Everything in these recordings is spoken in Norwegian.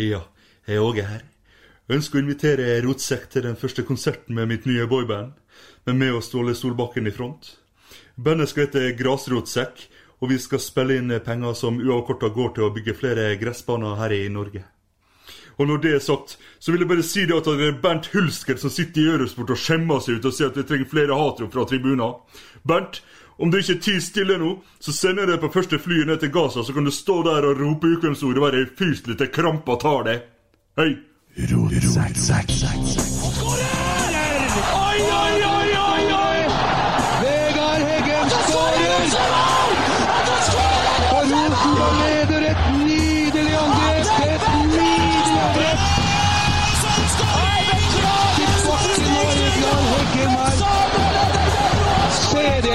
Ja, jeg er Åge her. Ønsker å invitere Rotsekk til den første konserten med mitt nye boyband, med meg og Ståle Solbakken i front. Bandet skal hete Grasrotsekk, og vi skal spille inn penger som uavkorta går til å bygge flere gressbaner her i Norge. Og når det er sagt, så vil jeg bare si det at det er Bernt Hulsker som sitter i Eurosport og skjemmer seg ut og sier at vi trenger flere hatrop fra tribuner. Bernt, om du ikke tier stille nå, så sender jeg deg på første flyet ned til Gaza, så kan du stå der og rope ukvemsord og være fyselig til krampa tar deg. Hei! Oi,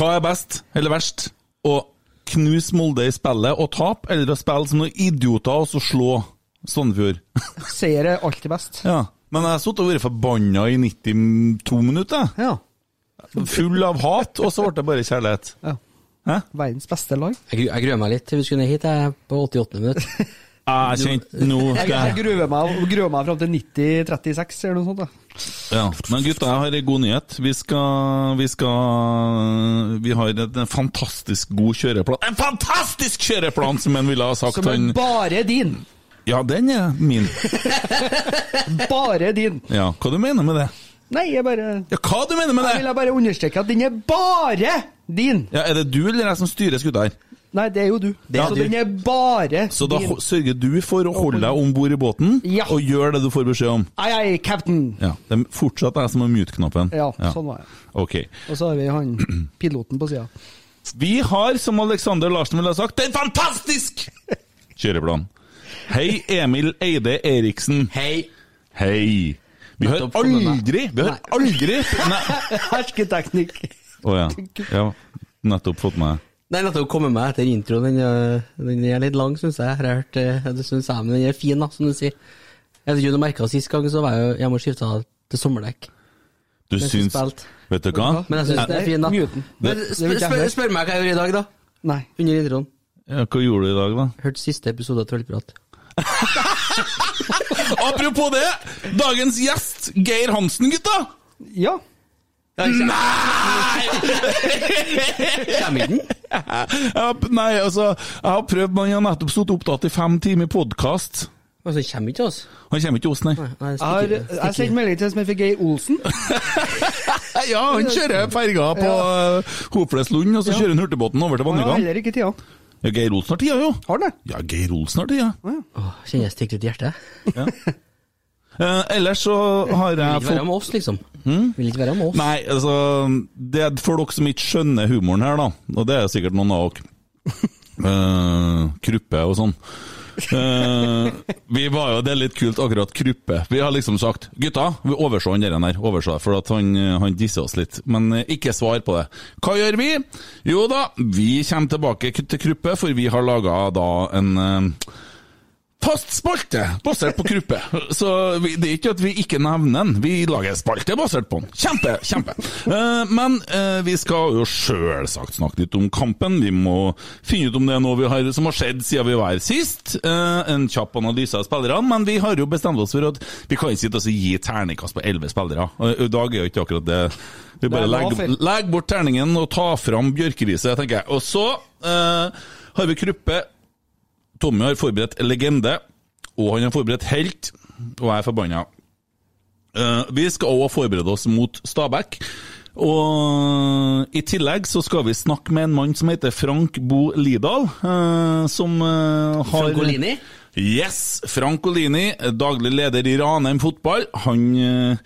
Hva er best, eller verst? Å knuse Molde i spillet og tape, eller å spille som noen idioter og så slå Sandefjord? Seier er alltid best. ja. Men jeg har sittet og vært forbanna i 92 minutter. Ja. Full av hat, og så ble det bare kjærlighet. ja. Hæ? Verdens beste lag. Jeg, gru- jeg gruer meg litt til vi skulle ned hit jeg, på 88 minutter. Jeg kjente Nå Jeg, gruer meg, gruer meg fram til 90-36 eller noe sånt. da. Ja, men gutta, jeg har en god nyhet. Vi skal Vi skal Vi har en fantastisk god kjøreplan. En fantastisk kjøreplan, som en ville ha sagt. Som er bare din! ja, den er min. Bare din! Ja, hva du mener med det? Nei, jeg bare Ja, hva du mener med det? Jeg vil bare understreke at den er bare din! Ja, Er det du eller jeg som styrer skuta her? Nei, det er jo du. er så du. den er bare Så da din. sørger du for å holde deg om bord i båten, Ja. og gjør det du får beskjed om? Ai, ai, captain! Ja, Det er fortsatt jeg som har mute-knappen? Ja, sånn var det. Ok. Og så har vi han piloten på sida. Vi har, som Alexander Larsen ville ha sagt, en fantastisk kjøreplan. Hei, Emil Eide Eriksen. Hei! Hei. Vi har aldri Vi har aldri. Hersketeknikk. Å ja. ja. Nettopp fått med Nei, nettopp kommet meg etter introen. Den, øh, den er litt lang, syns jeg. Jeg hørt, øh, det synes jeg, men den er fin, da, som du sier. Jeg vet ikke om du merka sist gang, så var jeg jo hjemme og skifta til sommerdekk. Du syns. Vet du hva? Men jeg syns den er fin, da. Muten. Men spør, spør, spør meg hva jeg gjorde i dag, da. Nei. Under introen. Ja, hva gjorde du i dag, da? Hørte siste episode av Trollprat. Apropos det! Dagens gjest, Geir Hansen, gutta! Ja. Nei! Kommer ikke den? Nei, altså, jeg har prøvd, men jeg har nettopp sittet opptatt i fem timer podkast. Altså, kommer ikke oss. Han kommer ikke til oss, nei. Nei, Jeg har jeg sendte melding til en som heter Geir Olsen. Ja, han kjører ferga på ja. Hopleslund, og så kjører han hurtigbåten over til Vannegang. Ja, heller ikke tida. Ja, Geir Olsen har tida, jo. Har han det? Ja, Geir Olsen har tida. Åh, kjenner jeg stikker ut i hjertet. Eh, ellers så har jeg Vil ikke være med oss, liksom. Vil ikke være med oss. Nei, altså Det er for dere som ikke skjønner humoren her, da, og det er sikkert noen av dere. uh, kruppe og sånn. Uh, vi var jo, Det er litt kult, akkurat Kruppe. Vi har liksom sagt gutta, vi overså han der, overså for at han, han disser oss litt. Men uh, ikke svar på det. Hva gjør vi? Jo da, vi kommer tilbake til Kruppe, for vi har laga da en eh, Fast spalte basert på Kruppe. Så vi, det er ikke at vi ikke nevner den, vi lager spalte basert på den. Kjempe, kjempe. Uh, men uh, vi skal jo sjølsagt snakke litt om kampen. Vi må finne ut om det er noe vi har, som har skjedd siden vi var her sist. Uh, en kjapp analyse av spillerne, men vi har jo bestemt oss for at vi kan ikke sitte og gi terningkast på elleve spillere. I dag er jo ikke akkurat det. Vi bare er legger, legger bort terningen og tar fram bjørkeriset, tenker jeg. Og så har vi Kruppe. Tommy har forberedt legende, og han har forberedt helt, og jeg er forbanna. Eh, vi skal òg forberede oss mot Stabæk. Og i tillegg så skal vi snakke med en mann som heter Frank Bo Lidahl, eh, som eh, har Francolini? Yes! Frankolini, daglig leder i Ranheim fotball. Han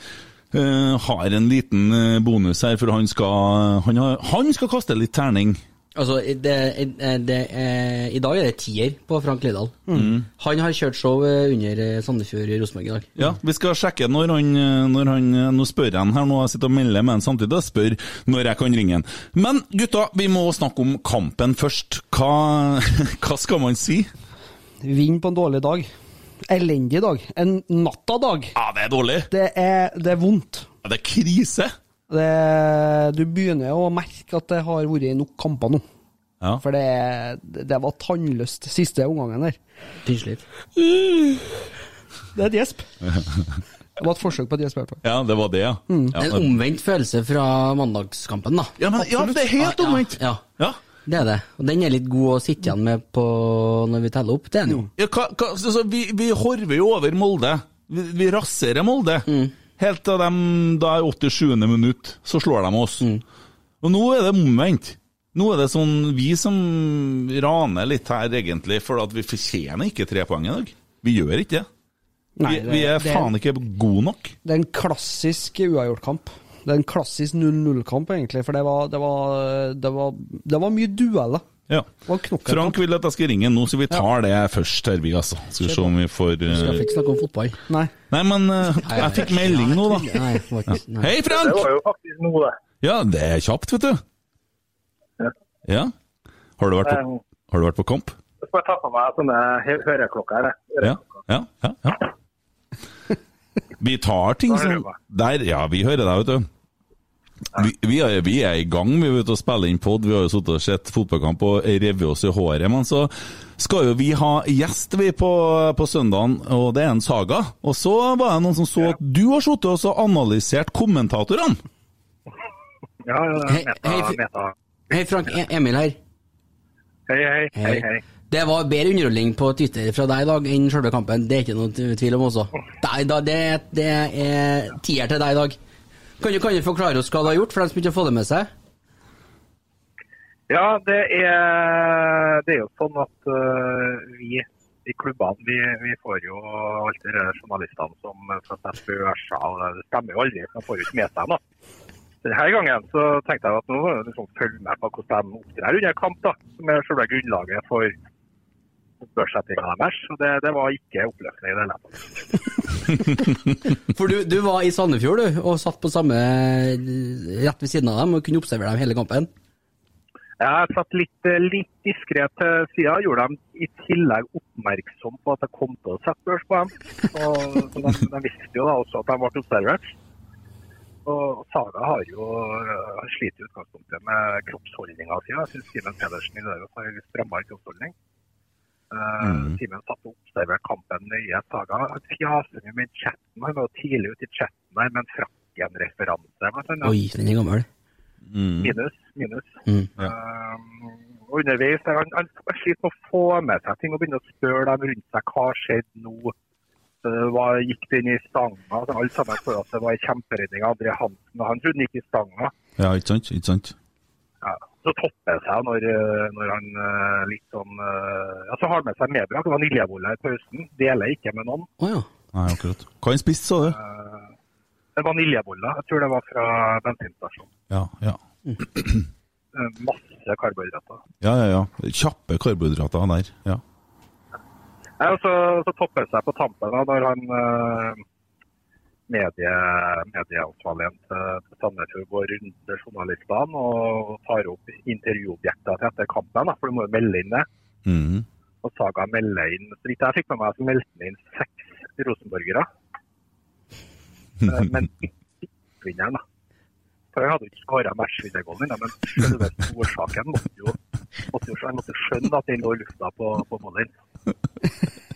har en liten bonus her, for han skal, han, har, han skal kaste litt terning Altså, det, det, er- I dag er det tier på Frank Lidahl. Han har kjørt show eh, under Sandefjord i Rosenborg i dag. Ja, vi skal sjekke når han, når han Nå spør jeg han her, nå jeg sitter og melder med han samtidig og spør når jeg kan ringe han. Men gutta, vi må snakke om kampen først. Hva, hva skal man si? Vinn på en dårlig dag. Elendig dag. En natta-dag. Ja, det er dårlig. Det er, det er vondt. Ja, det er krise. Det, du begynner å merke at det har vært nok kamper nå. Ja. For det, det var tannløst siste omgangen der. Tynnslitt. Det er et gjesp. Det var et forsøk på et gjesp. Ja, det var det, ja. ja, En omvendt følelse fra mandagskampen, da. ja, men, ja det er helt Ja, omvendt. Ja, Ja. det er det. Og den er litt god å sitte igjen med på når vi teller opp. Det er den jo. Ja, hva, hva, så, så vi, vi horver jo over Molde. Vi, vi raserer Molde. Helt til de, da er 87. minutt, så slår de oss. Og nå er det omvendt. Nå er det sånn vi som raner litt her, egentlig, for at vi fortjener ikke tre poeng i dag. Vi gjør ikke det. Nei, det- vi er faen ikke gode nok. Det er en klassisk uavgjort-kamp. Det er en klassisk 0-0-kamp, egentlig, for det var, det var, det var, det var mye dueller. Ja. Frank vil at jeg skal ringe nå, så vi tar det først, her, vi, altså. Skal vi se om vi får Så jeg eh, snakke om fotball. Nei. Nei, men uh, jeg fikk melding nå, da. Nei, var nei. Hei, Det var jo faktisk noe, det. Ja, det er kjapt, vet du. Ja. Ja. Har du vært på, Um, har du vært på kamp? Så skal jeg ta på meg sånne hø- høreklokker. Ja, ja, ja. ja. Vi tar ting som. Der, ja, vi hører deg, vet du. Vi, vi, er, vi er i gang vi er ute og spiller inn pod. Vi har jo sittet og sett fotballkamp og revet oss i håret. Men så skal jo vi ha gjest vi på, på søndagen, og det er en saga. Og så var det noen som så at du har sittet og så analysert kommentatorene. Ja, ja, Hei, hei. Hei, Frank. E- Emil her. Hei, hei, hei, hei. Det var bedre underholdning på Twitter fra deg i dag enn selve kampen. Det er ikke noe tvil om også. Det, er- det, det er tier til deg i dag. Kan du, kan du forklare oss hva du har gjort, for dem som ikke har fått det med seg? Ja, det er, det er jo sånn at uh, vi i klubbene vi, vi får jo alltid de journalistene som stemmer jo aldri, for de får jo ikke med seg noe. Denne gangen så tenkte jeg at nå må liksom følge med på hvordan de opptrer under kamp, da, som er selve grunnlaget for børssettinga deres. Og det, det var ikke oppløftende i det hele tatt. For du, du var i Sandefjord du, og satt på samme rett ved siden av dem og kunne observere dem hele kampen. Jeg satt litt, eh, litt diskré til sida, gjorde dem i tillegg oppmerksom på at jeg kom til å sette børs på dem. Og, så de, de visste jo da også at de ble observert. Og Saga har jo sliter slitt i utgangspunktet med kroppsholdninga si. Jeg syns Simen Pedersen i dag har litt strammere kroppsholdning. Uh, Simen satt og observerte kampen nøye. Saga fjaser mye med chatten. Han var tidlig ute i chatten der med en Frakken-referanse. blant annet. Oi, den er gammel. Minus. minus. Mm. Um, og underveis der han, han sliter med å få med seg ting og begynne å spørre dem rundt seg hva skjedde nå. Uh, hva gikk det inn i stanga? Altså, Alle sammen så at det var en kjemperedning av André Hansen. og Han trodde han gikk i stanga. Ja, ikke sant? Ikke sant? Så topper det seg når, uh, når han uh, litt sånn uh, Ja, så har han med seg medbrakt vaniljebolle i pausen. Deler ikke med noen. Å ja. Nei, akkurat. Hva han spist, sa du? Uh, vaniljeboller. Jeg tror det var fra bensinstasjonen. Ja, ja. Uh, masse karbohydrater. Ja, ja, ja. Kjappe karbohydrater der. Ja. ja og så, så topper det seg på tampen da, når han eh, medie, medieansvarligen til til Sandefjord går rundt journalistene og tar opp intervjuobjekter til etter kampen, da, for du må jo melde inn det. Mm. Og Saga melder inn, så vidt jeg fikk med meg, så meldte han inn seks rosenborgere. Eh, men ikke vinneren, da. For jeg hadde ikke skåra matchvinnergålen min, men selve årsaken måtte jo, måtte jo måtte skjønne at den lå i lufta på, på bollen.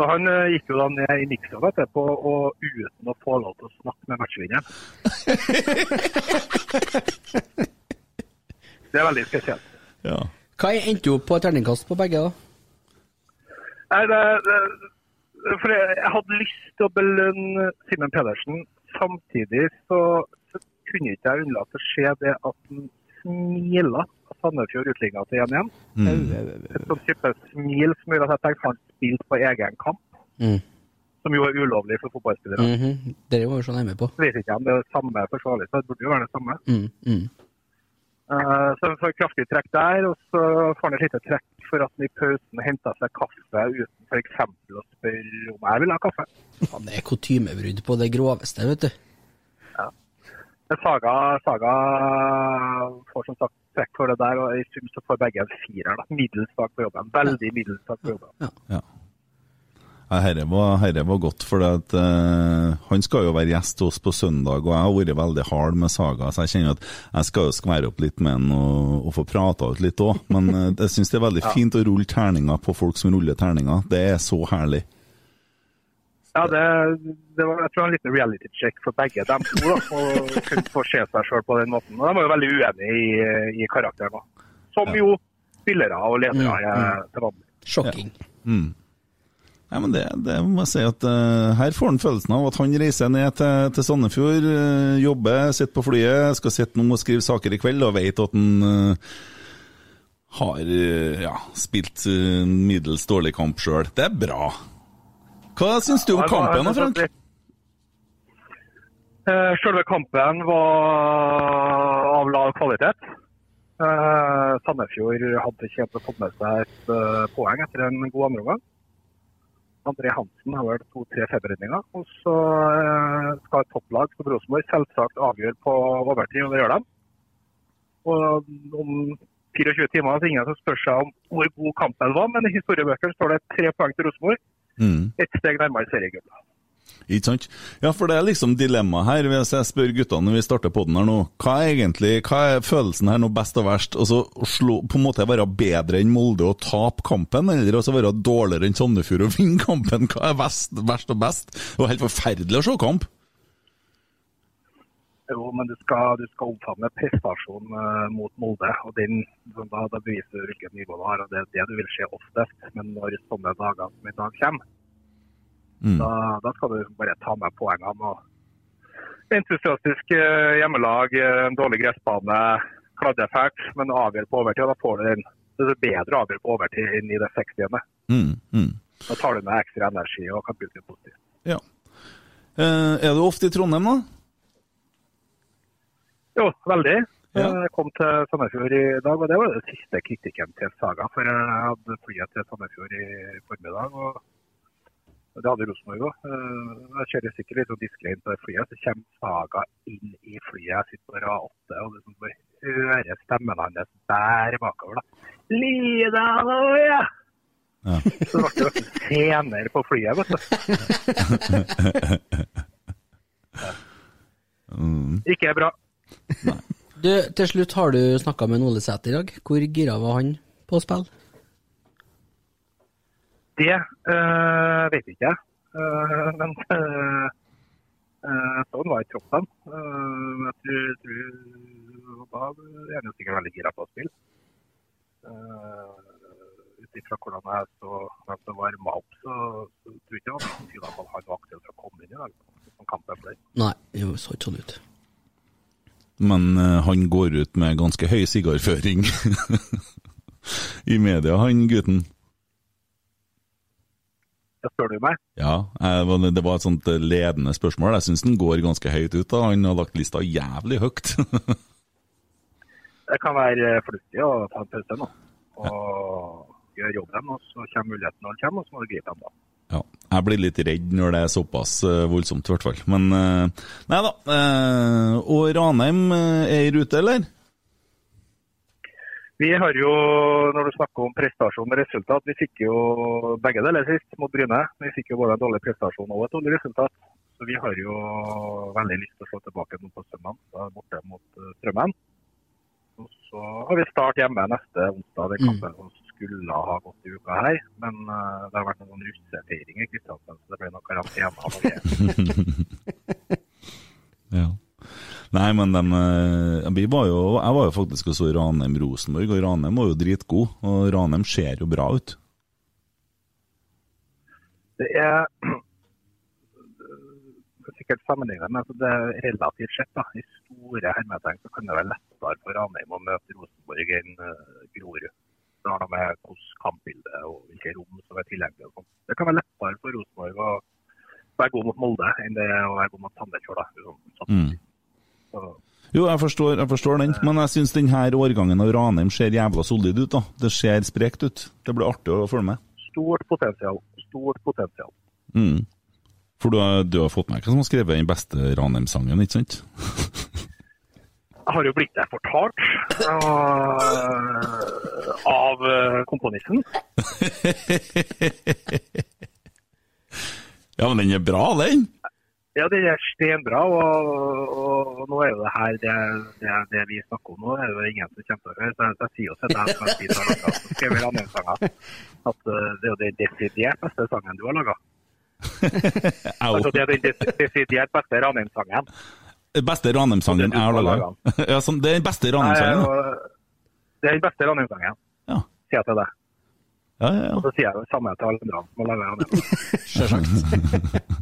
Så han eh, gikk jo da ned i Nixon etterpå, og uten å få lov til å snakke med matchvinneren. Det er veldig spesielt. ja. Hva endte du opp på terningkast på begge, da? Nei, det, det, for jeg, jeg hadde lyst til å belønne Simen Pedersen. Samtidig så, så kunne ikke jeg unnlate å se det at han smila av Sandefjord utligna til 1-1. Et sånt type smil som gjør at jeg tenkte han spilte på egen kamp, Mm. som jo er ulovlig for fotballspillere. Mhm. Dere var jo så nærme på. Jeg vet ikke om det er det samme forsvarlig, så det burde jo være det samme. Mm. Mm. Uh, Så han får kraftig trekk der, og så får han et lite trekk for at han i pausen henter seg kaffe uten f.eks. å spørre om jeg vil ha kaffe. Ja, det er kutymebrudd på det groveste, vet du. Men Saga, Saga får som sagt trekk for det der, og i sum så får begge en firer. da. Middels dag på jobben. Veldig middels dag på jobben. Ja, herre var, herre var godt, for at, eh, han skal jo være gjest hos oss på søndag, og jeg har vært veldig hard med Saga, så jeg kjenner at jeg skal jo skvære opp litt med han og, og få prata ut litt òg. Men uh, jeg syns det er veldig fint å rulle terninger på folk som ruller terninger. Det er så herlig. Ja, det, det var jeg tror en liten reality check for begge dem to. da, Å kunne få se seg sjøl på den måten. Og De var jo veldig uenige i, i karakteren. da. Som jo spillere og ledere er til vanlig. Sjokking. Nei, men det, det må jeg si at uh, Her får han følelsen av at han reiser ned til, til Sandefjord, uh, jobber, sitter på flyet, skal sitte nå og skrive saker i kveld, og vet at han uh, har ja, spilt middels dårlig kamp sjøl. Det er bra. Hva syns du om kampen, da, Frank? Eh, Selve kampen var av lav kvalitet. Eh, Sandefjord hadde ikke helt fått med seg et eh, poeng etter en god andreomgang. André Hansen har vel to-tre feberredninger. Og så skal et topplag som Rosenborg selvsagt avgjøre på overtid, og det gjør de. Og om 24 timer så ingen som spør seg om hvor god kampen var, men i historiebøkene står det tre poeng til Rosenborg. Mm. Ett steg nærmere seriegullet. Ikke sant? Ja, for det er liksom dilemmaet her. Hvis jeg spør guttene når vi starter podden her nå, hva er egentlig, hva er følelsen her nå best og verst? Altså, å slå, på en måte være bedre enn Molde og tape kampen, eller altså være dårligere enn Sandefjord og vinne kampen? Hva er best, verst og best? Det var helt forferdelig å se kamp. Jo, men du skal, du skal omfavne prestasjonen eh, mot Molde. og den, da, da beviser du hvilket nivå du har. og Det er det du vil se oftest. Men når sånne dager som i dag kommer, Mm. da, da skal du bare ta med poengene. og Entusiastisk eh, hjemmelag, eh, en dårlig gressbane, kladde fælt, men avgjør på overtid. Da får du den. Det er bedre avgjør på overtid enn i det 60. Mm, mm. Da tar du med ekstra energi og kan bruke det positivt. Ja. Er du ofte i Trondheim, da? Jo, veldig. Ja. Jeg kom til Sandefjord i dag, og det var den siste kritikken til Saga. For jeg hadde flyet til Sandefjord i formiddag, og det hadde Rosenborg òg. Jeg kjører sikkert litt sånn diskré inn på det flyet, så kommer Saga inn i flyet. Jeg sitter på rad åtte, og liksom bare hører stemmen hans bære bakover. da. Lida da, ja! Ja. Så det ble scener på flyet, vet du. Mm. Ikke bra. Du, til slutt har du snakka med Ole Sæter i dag. Hvor gira var han på å spille? Det øh, vet ikke jeg. Eh, men øh, sånn var troppen. Uh, jeg tror, tror da er han jo sikkert veldig gira på å spille. Uh, Ut ifra hvordan jeg så hvem som varma opp, så, så tror jeg ikke han var aktuell for å komme inn i dag. Som kampen ble. Nei, det så ikke sånn ut. Men eh, han går ut med ganske høy sigarføring i media, han gutten. Jeg spør du meg. Ja, det var et sånt eh, ledende spørsmål. Jeg syns den går ganske høyt ut. da. Han har lagt lista jævlig høyt. Det kan være eh, fornuftig å ta en pause nå. Og gjøre jobben, og så kommer muligheten når den kommer, og så må du gripe den da. Jeg blir litt redd når det er såpass eh, voldsomt, i hvert fall. Men eh, nei da. eh, og Ranheim er i rute, eller? Vi har jo, når du snakker om prestasjon og resultat, vi fikk jo begge deler sist mot Bryne. Vi fikk jo både en dårlig prestasjon og et dårlig resultat. Så vi har jo veldig lyst til å slå tilbake nå på søndag, da borte mot Strømmen. Og så har vi start hjemme neste onsdag, den kampen som skulle ha gått i uka her. Men uh, det har vært noen russefeiringer i Kristiansand, så det ble noe karantene. av det. Ja. Nei, men dem, eh, vi var jo, jeg var jo faktisk og så Ranheim-Rosenborg, og Ranheim var jo dritgod. Og Ranheim ser jo bra ut. Det er er sikkert sammenlignet, men altså det er relativt sett da, i store hermetegn så kan det være lettere for Ranheim å møte Rosenborg enn uh, Grorud. Det har noe med hvordan kampbildet og hvilke rom som er tilgjengelige. og sånt. Det kan være lettere for Rosenborg å være god mot Molde enn det å være god mot Sandefjord. Sånn, sånn. Mm. Jo, jeg forstår, jeg forstår den, men jeg syns denne årgangen av Ranheim ser jævla solid ut. da. Det ser sprekt ut. Det blir artig å følge med. Stort potensial. Stort potensial. Mm. For du har, du har fått med hvem som har skrevet den beste Ranheim-sangen, ikke sant? Jeg har jo blitt deg fortalt uh, av øh, komponisten. Ja, men den er bra, den! Ja, den er stenbra. Og, og, og nå er jo det her det, det, det vi snakker om nå, det er jo ingen som kommer til å høre. Så jeg, jeg sier jo til deg som jeg sier laga, som skriver Ranheim-sanger, at øh, det er jo den desidert beste sangen du har laga. Altså, det er den des- desidert beste Ranheim-sangen. Beste Ranheim-sangen jeg har laga. Ja, sånn, det er den beste Ranheim-sangen. Det er den beste Ranheim-sangen, Ja. sier jeg til deg. Ja, ja, ja. Og så sier jeg det samme til alle andre som har laga Ranheim.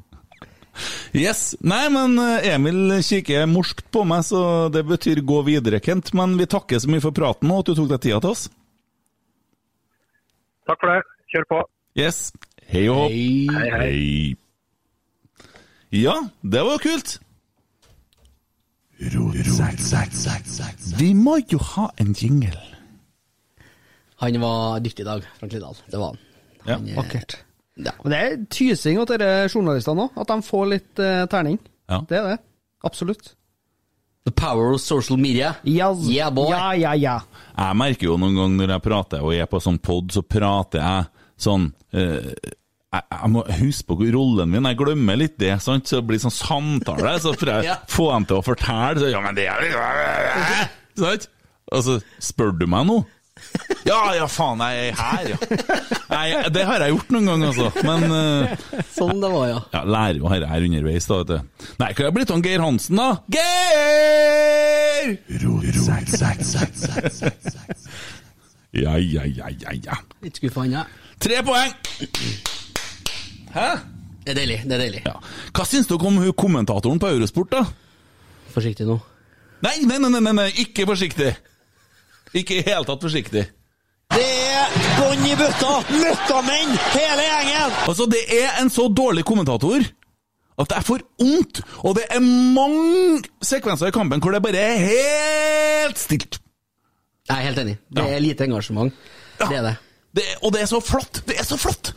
Yes. Nei, men eh, Emil kikker morskt på meg, så det betyr gå videre, Kent. Men vi takker så mye for praten og at du tok deg tida til oss. Takk for det. Kjør på. Yes. Hei og hopp. Hei, hei. Hei. Ja, det var jo kult. Vi må jo ha en jingle. Han var dyktig i dag, Frank Lidahl. Det var han. Ja, Han, ja, Vakkert. Ja. Men det er tysing at disse journalistene òg, at de får litt eh, terning. Ja. Det er det. Absolutt. The power of social media. Yes. Yeah, boy. Ja, ja, ja. Jeg merker jo noen ganger når jeg prater og jeg er på sånn pod, så prater jeg sånn eh, jeg, jeg må huske på rollen min, jeg glemmer litt det. Sant? Så det blir sånn samtale, så får jeg Ja. få dem til å fortelle. Så, ja, men det er Sant? Og så spør du meg nå. Ja, ja, faen, jeg er her, ja. Nei, det har jeg gjort noen ganger, altså. Men uh, Sånn det var, ja. ja, lærer jo dette her underveis, da. vet du. Nei, hva er blitt av Geir Hansen, da? Geir! Ja, ja, ja, ja, ja. Litt skuffa ja. Tre poeng! Hæ? Det er deilig. det er deilig. Ja. Hva syns dere om hun kommentatoren på Eurosport, da? Forsiktig nå. Nei, nei, nei, nei, nei, ikke forsiktig. Ikke i hele tatt forsiktig. Det er bånn i bøtta! Møkkamenn, hele gjengen! Altså, det er en så dårlig kommentator at det er for vondt. Og det er mange sekvenser i kampen hvor det bare er helt stilt. Jeg er helt enig. Det er lite engasjement. Det er det. Det, og det er så flott! Det er så flott!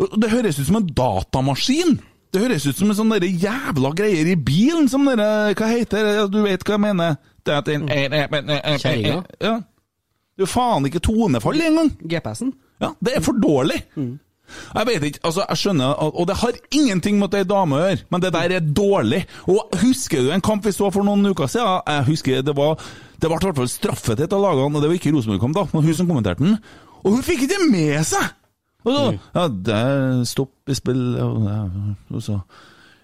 Og Det høres ut som en datamaskin. Det høres ut som en sånn jævla greier i bilen som dere Hva heter det? Du vet hva jeg mener? Det er en Kjerringa? Ja. Det er jo faen ikke tonefall engang! GPS-en. Ja, det er for dårlig! Jeg vet ikke, altså jeg skjønner, og det har ingenting mot ei dame å gjøre, men det der er dårlig. Og Husker du en kamp vi så for noen uker siden? Jeg husker Det var det ble i hvert fall straffet et av lagene, og det var ikke Rosenborg-kamp, da, men hun som kommenterte den. Og hun fikk ikke med seg! Og så, ja, det er stopp i spill, og, ja, og så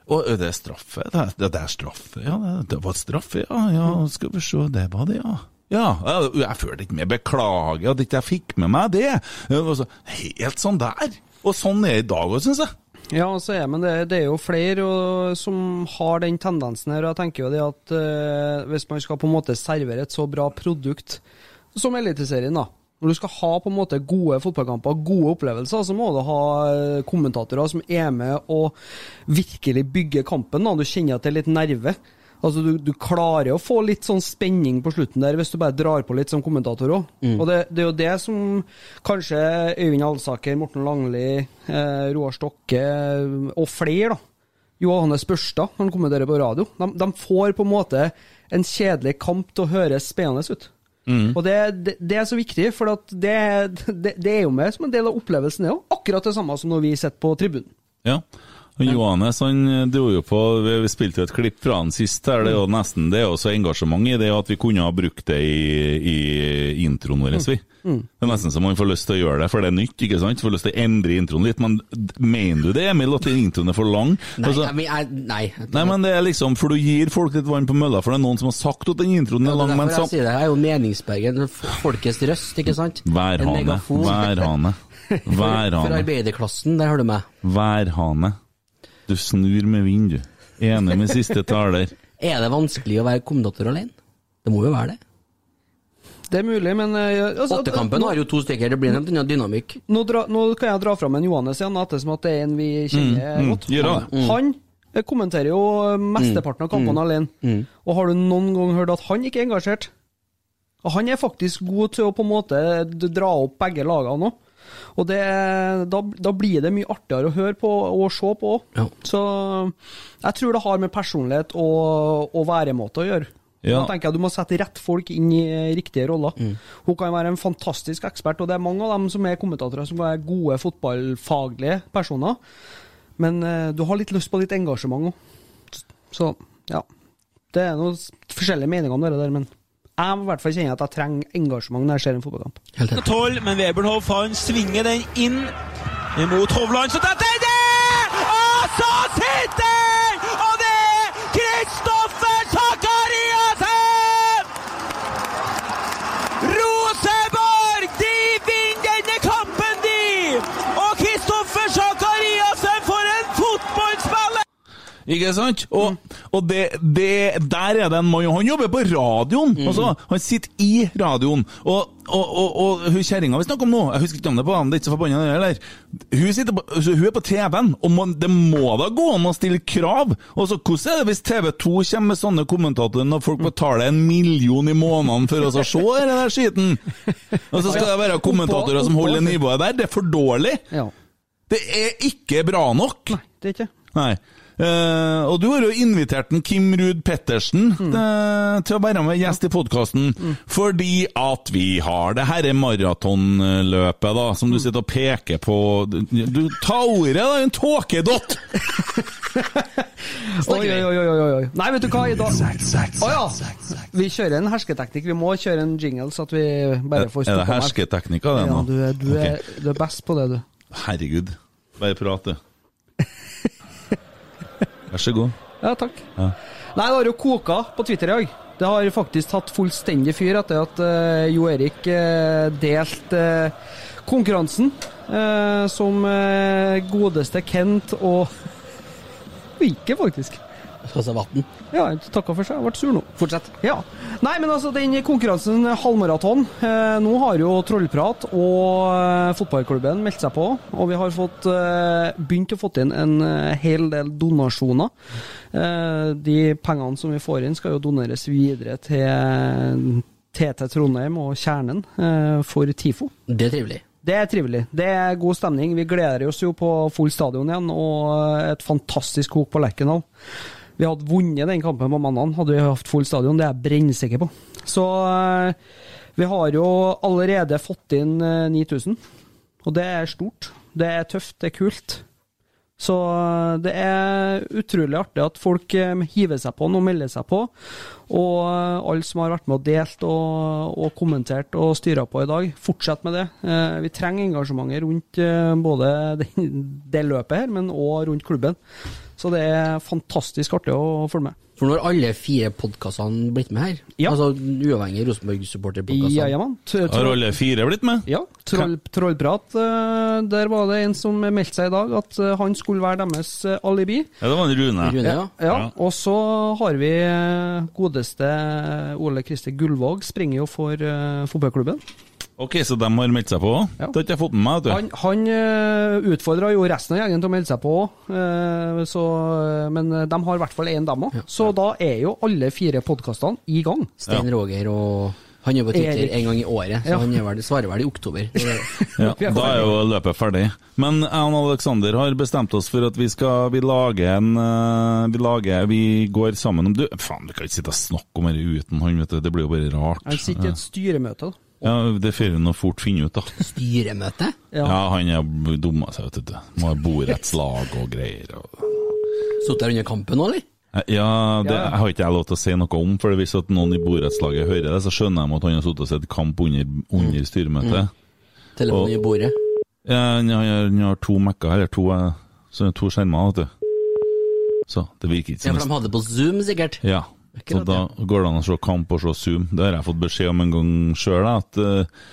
og det er straffe? Det er, det er straffe, ja. Det, det var straffe, ja. ja. Skal vi se, det var det, ja. Ja, jeg følte ikke med. Beklager at ikke jeg fikk med meg det. Og så, helt sånn der. Og sånn er det i dag òg, syns jeg. Ja, så er, men det, det er jo flere og, som har den tendensen her. og Jeg tenker jo det at eh, hvis man skal på en måte servere et så bra produkt som Eliteserien, da. Når du skal ha på en måte gode fotballkamper, gode opplevelser, så må du ha eh, kommentatorer som er med og virkelig bygger kampen. da. Du kjenner at det er litt nerve. Altså, du, du klarer å få litt sånn spenning på slutten der, hvis du bare drar på litt som kommentator òg. Og det, det er jo det som kanskje Øyvind Alsaker, Morten Langli, eh, Roar Stokke eh, og flere, da. Johannes Børstad, han kommenterer på radio. De, de får på en måte en kjedelig kamp til å høres spennende ut. Og det, det, det er så viktig, for at det, det, det er jo med som en del av opplevelsen, det òg. Akkurat det samme som når vi sitter på tribunen. Ja. Og Johannes han dro jo på Vi spilte jo et klipp fra han sist. her, Det er jo nesten det er jo så engasjement i det at vi kunne ha brukt det i, i introen vår. vi. Det er nesten så man får lyst til å gjøre det, for det er nytt. ikke sant? Får lyst til å endre introen litt. Men mener du det, Emil, at introen er for lang? Nei, Altså, jeg, jeg, nei. nei, men det er liksom, For du gir folk litt vann på mølla, for det er noen som har sagt at den introen er Ja, det er men derfor jeg sier det. Jeg er jo meningsbergen, folkets røst, ikke sant? Værhane. Værhane. Værhane. For arbeiderklassen, der hører du meg. Værhane. Du snur med vind, du. Enig med siste taler. Er det vanskelig å være kommentator alene? Det må jo være det. Det er mulig, men eh, altså, Åttekampen har jo to stykker, det blir en annen dynamikk. Nå, dra, nå kan jeg dra fram en Johannes igjen, ettersom at det er en vi kjenner mm, godt. gjør. Han Jeg kommenterer jo mesteparten av kampene alene. Og har du noen gang hørt at han ikke er engasjert? Og han er faktisk god til å på en måte dra opp begge lagene òg. Og det, da, da blir det mye artigere å høre på og se på òg. Ja. Så jeg tror det har med personlighet og, og væremåte å gjøre. Ja. Da tenker jeg Du må sette rett folk inn i riktige roller. Hun kan være en fantastisk ekspert, og det er mange av dem som er kommentatorer som er gode fotballfaglige personer. Men eh, du har litt lyst på litt engasjement òg. Så ja. Det er noen forskjellige meninger om det der, men jeg i hvert fall kjenner at jeg trenger engasjement når jeg ser en fotballkamp. Helt 12, men Webernhoff han svinger den inn imot Hovland. Så dette Ikke sant? Og, og det, det, der er det en mann, og han jobber på radioen! Altså, han sitter i radioen. Og, og, og, og hun kjerringa vi snakker om nå, jeg husker ikke navnet på han, det er ikke så forbanna heller. Hun, på, altså, hun er på TV-en, og man, det må da gå an å stille krav? Og så, Hvordan er det hvis TV2 kommer med sånne kommentatorer når folk betaler en million i måneden for oss å se den der skiten? Og så skal det være kommentatorer som holder nivået der? Det er for dårlig! Ja. Det er ikke bra nok! Nei, det er ikke Nei. Eh, og du har jo invitert en Kim Ruud Pettersen eh, til å være med gjest i podkasten, fordi at vi har det herre maratonløpet, da, som du sitter og peker på. Du, du Ta ordet, da, en tåkedott! Oi, oi, oi, oi, oi. Nei, vet du hva, i dag Å ja! Vi kjører en hersketeknikk. Vi må kjøre en jingle, så at vi bare får Er det hersketeknikker, det Ja, nå? du, er, du, er, du er best på det, du. Herregud. Bare prat, du. Vær så god. Ja, takk. Ja. Nei, det har jo koka på Twitter i dag. Det har faktisk tatt fullstendig fyr etter at uh, Jo Erik uh, delte uh, konkurransen som godeste Kent og Ikke, faktisk. Skal se vann. Ja, takka for seg. Jeg ble sur nå. Fortsett. Ja. Nei, men altså, den konkurransen, halvmaraton eh, Nå har jo Trollprat og eh, fotballklubben meldt seg på, og vi har fått eh, begynt å få inn en eh, hel del donasjoner. Eh, de pengene som vi får inn, skal jo doneres videre til TT Trondheim og Kjernen eh, for TIFO. Det er trivelig. Det er trivelig. Det er god stemning. Vi gleder oss jo på full stadion igjen, og et fantastisk kok på Lerkendal. Vi hadde vunnet den kampen på mandag, hadde vi hatt full stadion. Det er jeg brennsikker på. Så eh, vi har jo allerede fått inn eh, 9000, og det er stort. Det er tøft, det er kult. Så eh, det er utrolig artig at folk eh, hiver seg på og melder seg på. Og eh, alle som har vært med og delt og, og kommentert og styra på i dag, fortsett med det. Eh, Vi trenger engasjementet rundt eh, både det løpet her, men òg rundt klubben. Så det er fantastisk artig å følge med. For nå har alle fire podkastene blitt med her. Ja. Altså uavhengig Rosenborg-supporterpodkastene. Ja, ja, man. Har alle fire blitt med? Ja, troll, Trollprat. eh, Der var det en som meldte seg i dag at eh, han skulle være deres eh, alibi. Ja, det var en Rune. Rune, ja. Ja, Ja. og så har vi godeste Ole Kristi Gullvåg, springer jo for fotballklubben. Ok, så de har meldt seg på òg? Ja. Det har ikke jeg fått med meg. vet du. Han, han uh, utfordra jo resten av gjengen til å melde seg på òg, men eh, de har i hvert fall én, dem òg. Så da er jo alle fire podkastene i gang. Stein Roger og Han er på Twitter Erik. en gang i året, så Ja. han er vel, svarer vel i oktober. Ja, da er jo løpet ferdig. Men jeg og Aleksander har bestemt oss for at vi skal vi lager en eh, Vi lager, vi går sammen om du, Faen, vi kan ikke sitte og snakke om dette uten han, vet du. Det blir jo bare rart. Han sitter i et styremøte. da. Ja, Det får vi nå fort finne ut, da. Styremøte? Ja, Ja. han er dumma seg, vet du. Må ha borettslag og greier. Og... Satt der under kampen òg, eller? Ja, det Ja. har ikke jeg lov til å si noe om, for hvis at noen i borettslaget hører det, så skjønner de at han har sittet og sett kamp under, under styremøtet. Telefonen i bordet. Ja, han har, han har to Mac-er, her, to, eh, to skjermer, vet du. Så det virker ikke Ja, for de hadde det på Zoom, sikkert. Ja, så da går det an å se kamp og se Zoom. Det har jeg fått beskjed om en gang sjøl, at eh,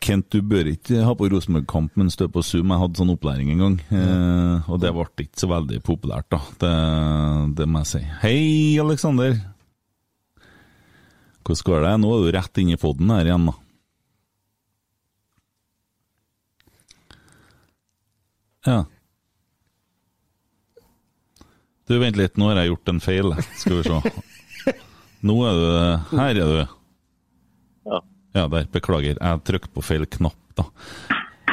Kent, du bør ikke ha på Rosenborg-kamp mens du er på Zoom. Jeg hadde sånn opplæring en gang, eh, og det ble ikke så veldig populært, da. Det, det må jeg si. Hei, Aleksander. Hvordan går det? Nå er du rett inn i poden her igjen, da. Ja. Du, vent litt, nå har jeg gjort en feil. Skal vi se. Nå er du Her er du. Ja. Ja, der. Beklager. Jeg trykket på feil knapp, da.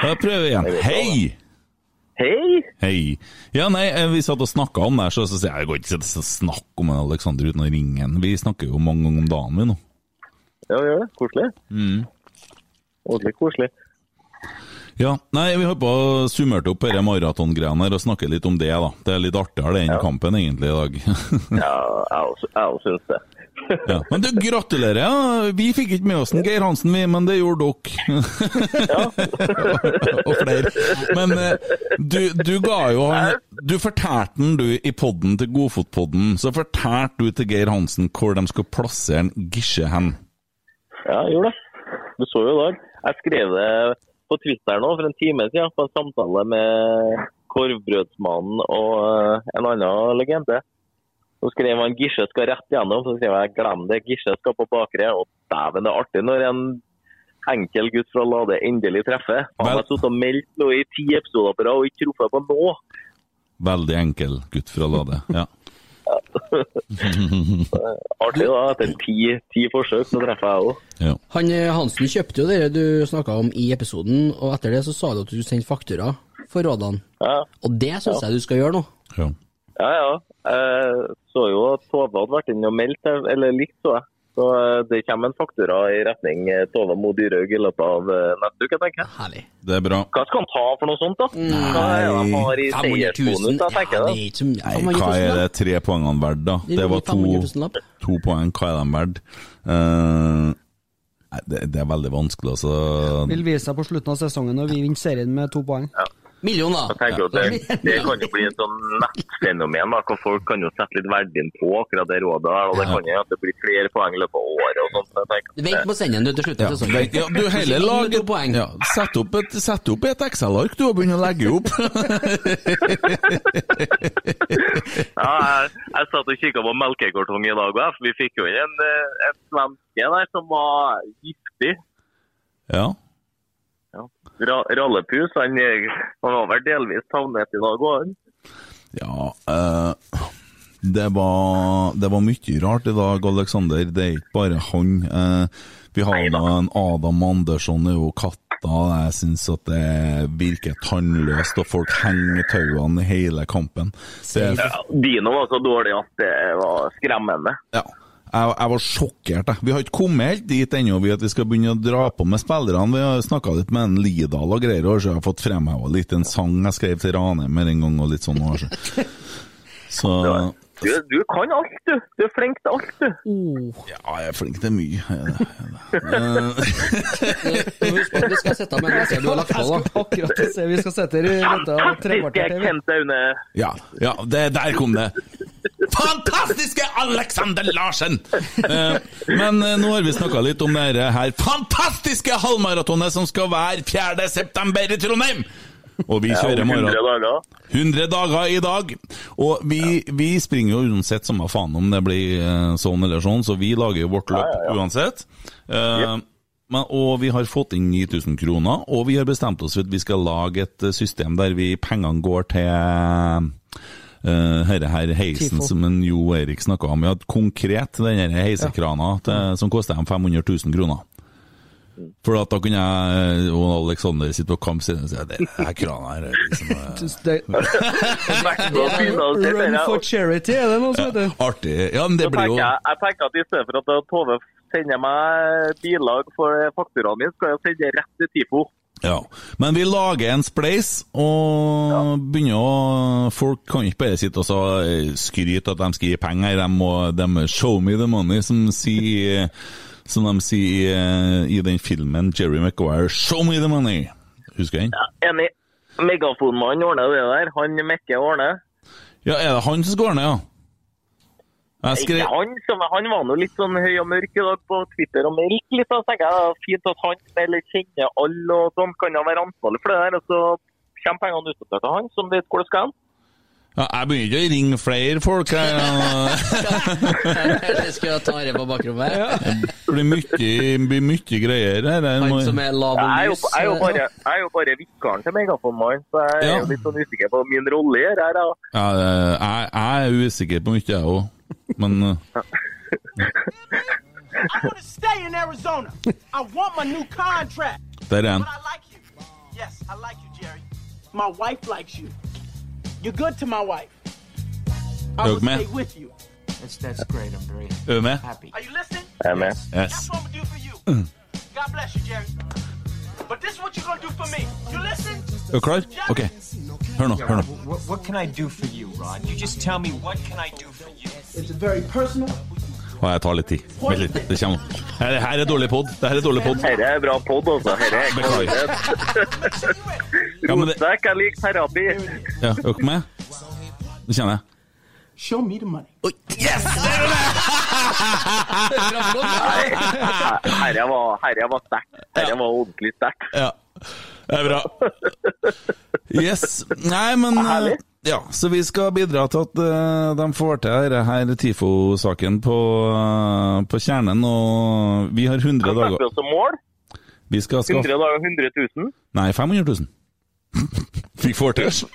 Jeg prøver igjen. Hei! Hei! Hei. Ja, nei, eh, vi satt og snakka om det, her, så så sier jeg jeg går ikke til å snakke om Alexander uten å ringe ham. Vi snakker jo mange ganger om dagen, vi nå. Ja, vi gjør det. Koselig. Mm. Ordentlig koselig. Ja, nei, vi har bare summert opp disse maratongreiene og snakker litt om det, da. Det er litt artigere det enn kampen, egentlig, i dag. Ja, jeg òg syns det. Ja. Men du, gratulerer. Ja. Vi fikk ikke med oss en Geir Hansen, vi, men det gjorde dere. og flere. Men eh, du, du ga jo Du fortalte den, du, i podden til Godfotpodden, så fortalte du til Geir Hansen hvor de skal plassere en Gisje hen. Ja, jeg gjorde det. Du så jo i dag. Jeg skrev det på Twitter nå for en time siden på en samtale med Korvbrødsmannen og eh, en annen legende. Så skrev han Gisje skal rett gjennom, så skrev jeg glem det, Gisje skal på bakre. Og dæven, det er artig når en enkel gutt fra Lade endelig treffer. Han har sittet og meldt nå i ti episoder på rad og ikke truffet på nå. Veldig enkel gutt fra Lade. Ja. Artig da, etter ti, ti forsøk så treffer jeg òg. ja. Han eh, Hansen kjøpte jo det du snakka om i episoden, og etter det så sa du at du skulle sende faktura for rådene. Ja, Og det syns jeg du skal gjøre nå. ja. Ja. ja. Jeg så jo at Tove hadde vært inne og meldt, eller likt så jeg. Så eh, det kommer en faktura i retning eh, Tove Mo Dyrhaug i løpet av eh, neste uke, tenker jeg. Herlig. Det er bra. Hva skal han ta for noe sånt, da? Hva er det han har i 500 000 seiersbonus, da, tenker ja, det er ikke så mye. Nei, hva er det tre poengene verdt, da? Det var to, 500 000 lapp. to poeng. Hva er de verdt? Uh, det, det er veldig vanskelig, altså. Vil vise seg på slutten av sesongen når vi vinner serien med to poeng. Million, da. Jeg tenker at det, det kan jo bli et sånn nettfenomen, da, hvor folk kan jo sette litt verdien på akkurat det rådet der, og det kan jo at det blir flere poeng i løpet av året og sånt. Du jeg tenker at Vent på senden sende den du til slutt Ja, sånn. ja, du heller lager... lag poeng. ja, Sett opp et, sett opp et Excel-ark du og begynt å legge opp. Ja, jeg, jeg satt og kikka på melkekartong i dag òg, vi fikk jo inn en, eh, en svenske der som var giftig. ja. Ra Rallepus, han, han var vel delvis savnet i dag òg. Ja eh, det, var, det var mye rart i dag, Aleksander. Det er ikke bare han. Eh, vi har da en Adam Andersson, er jo katta. Jeg syns at det virker tannløst, og folk henger tauene i hele kampen. Det Ja, Dino var så dårlig at det var skremmende. Ja. Jeg, jeg var sjokkert. Jeg. Vi har ikke kommet helt dit ennå, vi at vi skal begynne å dra på med spillerne. Vi har snakka litt med en Lidal og greier, og så har jeg fått fremheva litt en sang jeg skrev til Ranheim en gang, og litt sånn. og Så, så Du, du kan alt, du. Du er flink til alt, du. ja, jeg er flink til mye. Husk at vi skal sette med neste du har lagt på, da. akkurat vi skal sette i dette Fantastiske trekvarter til. Ja, ja det, der kom det. Fantastiske Alexander Larsen! Eh, men eh, nå har vi snakka litt om det her fantastiske halvmaratonet som skal være 4. september i Trondheim! Og vi kjører om 100 maraton. dager. 100 dager i dag. Og vi, vi springer jo uansett samme faen om det blir eh, sånn eller sånn, så vi lager jo vårt løp uansett. Men, og vi har fått inn 9000 kroner, og vi har bestemt oss for at vi skal lage et system der vi pengene går til uh, herre her heisen Tifo. som en Jo Erik snakka om. Ja, konkret den heisekrana ja. til, som koster dem 500 000 kroner. For at da kunne jeg og Alexander sitte på kamp og si at det er krana her er liksom eh, Run for charity, er det noe som heter? Artig. Ja, men det blir jo jeg, jeg tenker at i stedet for at Tove sender meg bilag for fakturaen min, skal jeg sende rett til TIFO. Ja. Men vi lager en spleis, og begynner å Folk kan ikke bare sitte og så eh, skryte at de skal gi penger, de må de show me the money, som, sier, som de sier eh, i den filmen Jerry Maguire. Show me the money! Husker den? Enig. Megafonmannen ordner det der. Han Mekke ordner. Ja, er det han som skal ordne, ja? Skrev han, som, han var nå litt sånn høy og mørk i dag på Twitter og melk litt. Så tenker jeg det er fint at han eller kjenner alle og sånn, kan han være ansvarlig for det der. Og så kommer pengene utbetalt til han, som vet hvor det skal hen. Ja, jeg begynner ikke å ringe flere folk her. Jeg skal ta det på bakrommet. Det blir mye, blir mye greier her. Han som er lav og er lys. jeg er jo bare, jeg er jo bare vikaren til Megafonmannen, så jeg er Ja. jo litt sånn usikker på min rolle her. Ja, jeg, jeg er usikker på mye, jeg òg. Men uh, I want to stay in Arizona. I want my new contract. der er han. But I like you. Yes, I like you, Jerry. My wife likes you. You're good to my wife. I will stay with you. That's that's great. I'm very Er du med? happy. Are you listening? Jeg er med. Yes. That's what I'm gonna do for you. God bless you, Jerry. But this is what you're gonna do for me. You listen? Er du klar? OK. Hør nå. hør nå. What, what can I do for you, Rod? You just tell me what can I do for you. It's very personal. Og jeg tar litt tid. Vent litt. Det kommer. Her, her er dårlig pod. Det her er dårlig pod. Dette er bra pod, altså. Dette er kvalitet. Rotsekk, jeg liker terapi. ja, er dere med? Det kjenner jeg. Show me the money. Yes! Herre var, herre var sterkt. Herre var ordentlig sterkt. Ja. Det er bra. Yes. Nei, men eh, Ja, så vi skal bidra til at uh, de får til her her TIFO-saken på, uh, på kjernen, og vi har 100 kan dager Kan vi oss som mål? Vi skal 100 skaffe dager 100 000? Nei, 500 000. Vi får til.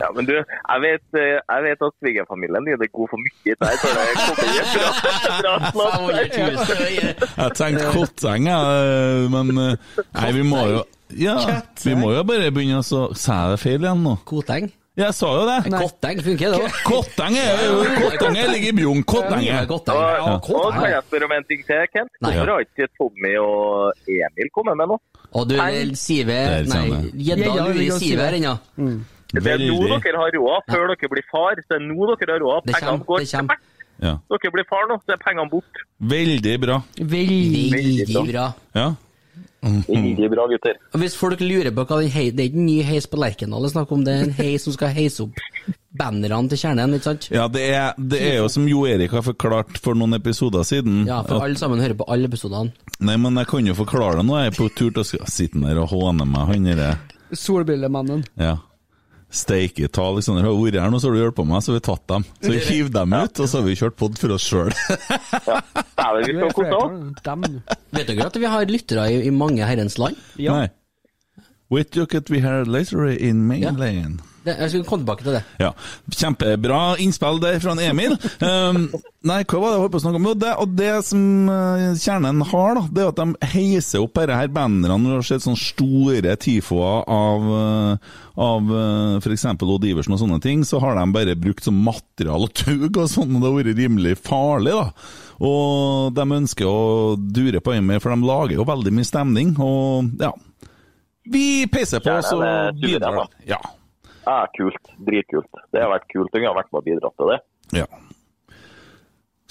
Ja, men du, jeg vet, eh, jeg vet at svigerfamilien din er god for mye der, så det kommer ikke bra, bra snart. Jeg tenkte Kotteng, jeg, men eh, Nei, vi må jo Ja, vi må jo bare begynne å så Sa jeg det feil igjen nå? Koteng. Jeg sa jo det. Kotteng funker, det òg. Kotteng er Kotteng er ligger i Bjugn. Kotteng. Ja, kan jeg spørre om en ting til, Kent? Hvorfor har ikke Tommy og Emil kommet med noe? Og du, Nei. Sive Der Nei, gjedda lurer her ennå. Det er nå dere har råd, før dere blir far. Det er nå dere har råd. Pengene går det kommer. Ja. Dere blir far nå, så er pengene borte. Veldig bra. Veldig Veldig bra. Ja. Veldig bra, gutter. Og Hvis folk lurer på hva den hei, Det er ikke en ny heis på Lerkendal det er snakk om, det er en heis som skal heise opp bannerne til kjernen, ikke sant? Ja, det er, det er jo som Jo Erik har forklart for noen episoder siden. Ja, for at, alle sammen hører på alle episodene. nei, men jeg kan jo forklare det nå. Jeg er på tur til å sitte der og håne meg, han derre Solbrillemannen. Ja. Steike ta, Alexander har vært her nå, så har du hjulpet meg, så har vi tatt dem. Så vi hiv dem ut, og så har vi kjørt pod for oss sjøl. Dem. Vet dere at vi har lyttere i, i mange herrens land? Ja. Nei. Wait look at we had later in mainland. Det, jeg skulle komme tilbake til det. Ja, Kjempebra innspill der fra en Emil. Um, nei, hva var det jeg holdt på å snakke om? Jo, det, og det som eh, kjernen har, da, det er at de heiser opp disse her bannerne. Når du har sett sånne store tifoer av, uh, av uh, f.eks. Odd Iversen og sånne ting, så har de bare brukt som material og tug og sånn, og det har vært rimelig farlig, da. Og de ønsker å dure på med, for de lager jo veldig mye stemning, og ja. Vi peiser på, så videre. Ja. Ja, kult. Dritkult. Det har vært kult. Jeg har vært med og bidratt til det. Ja.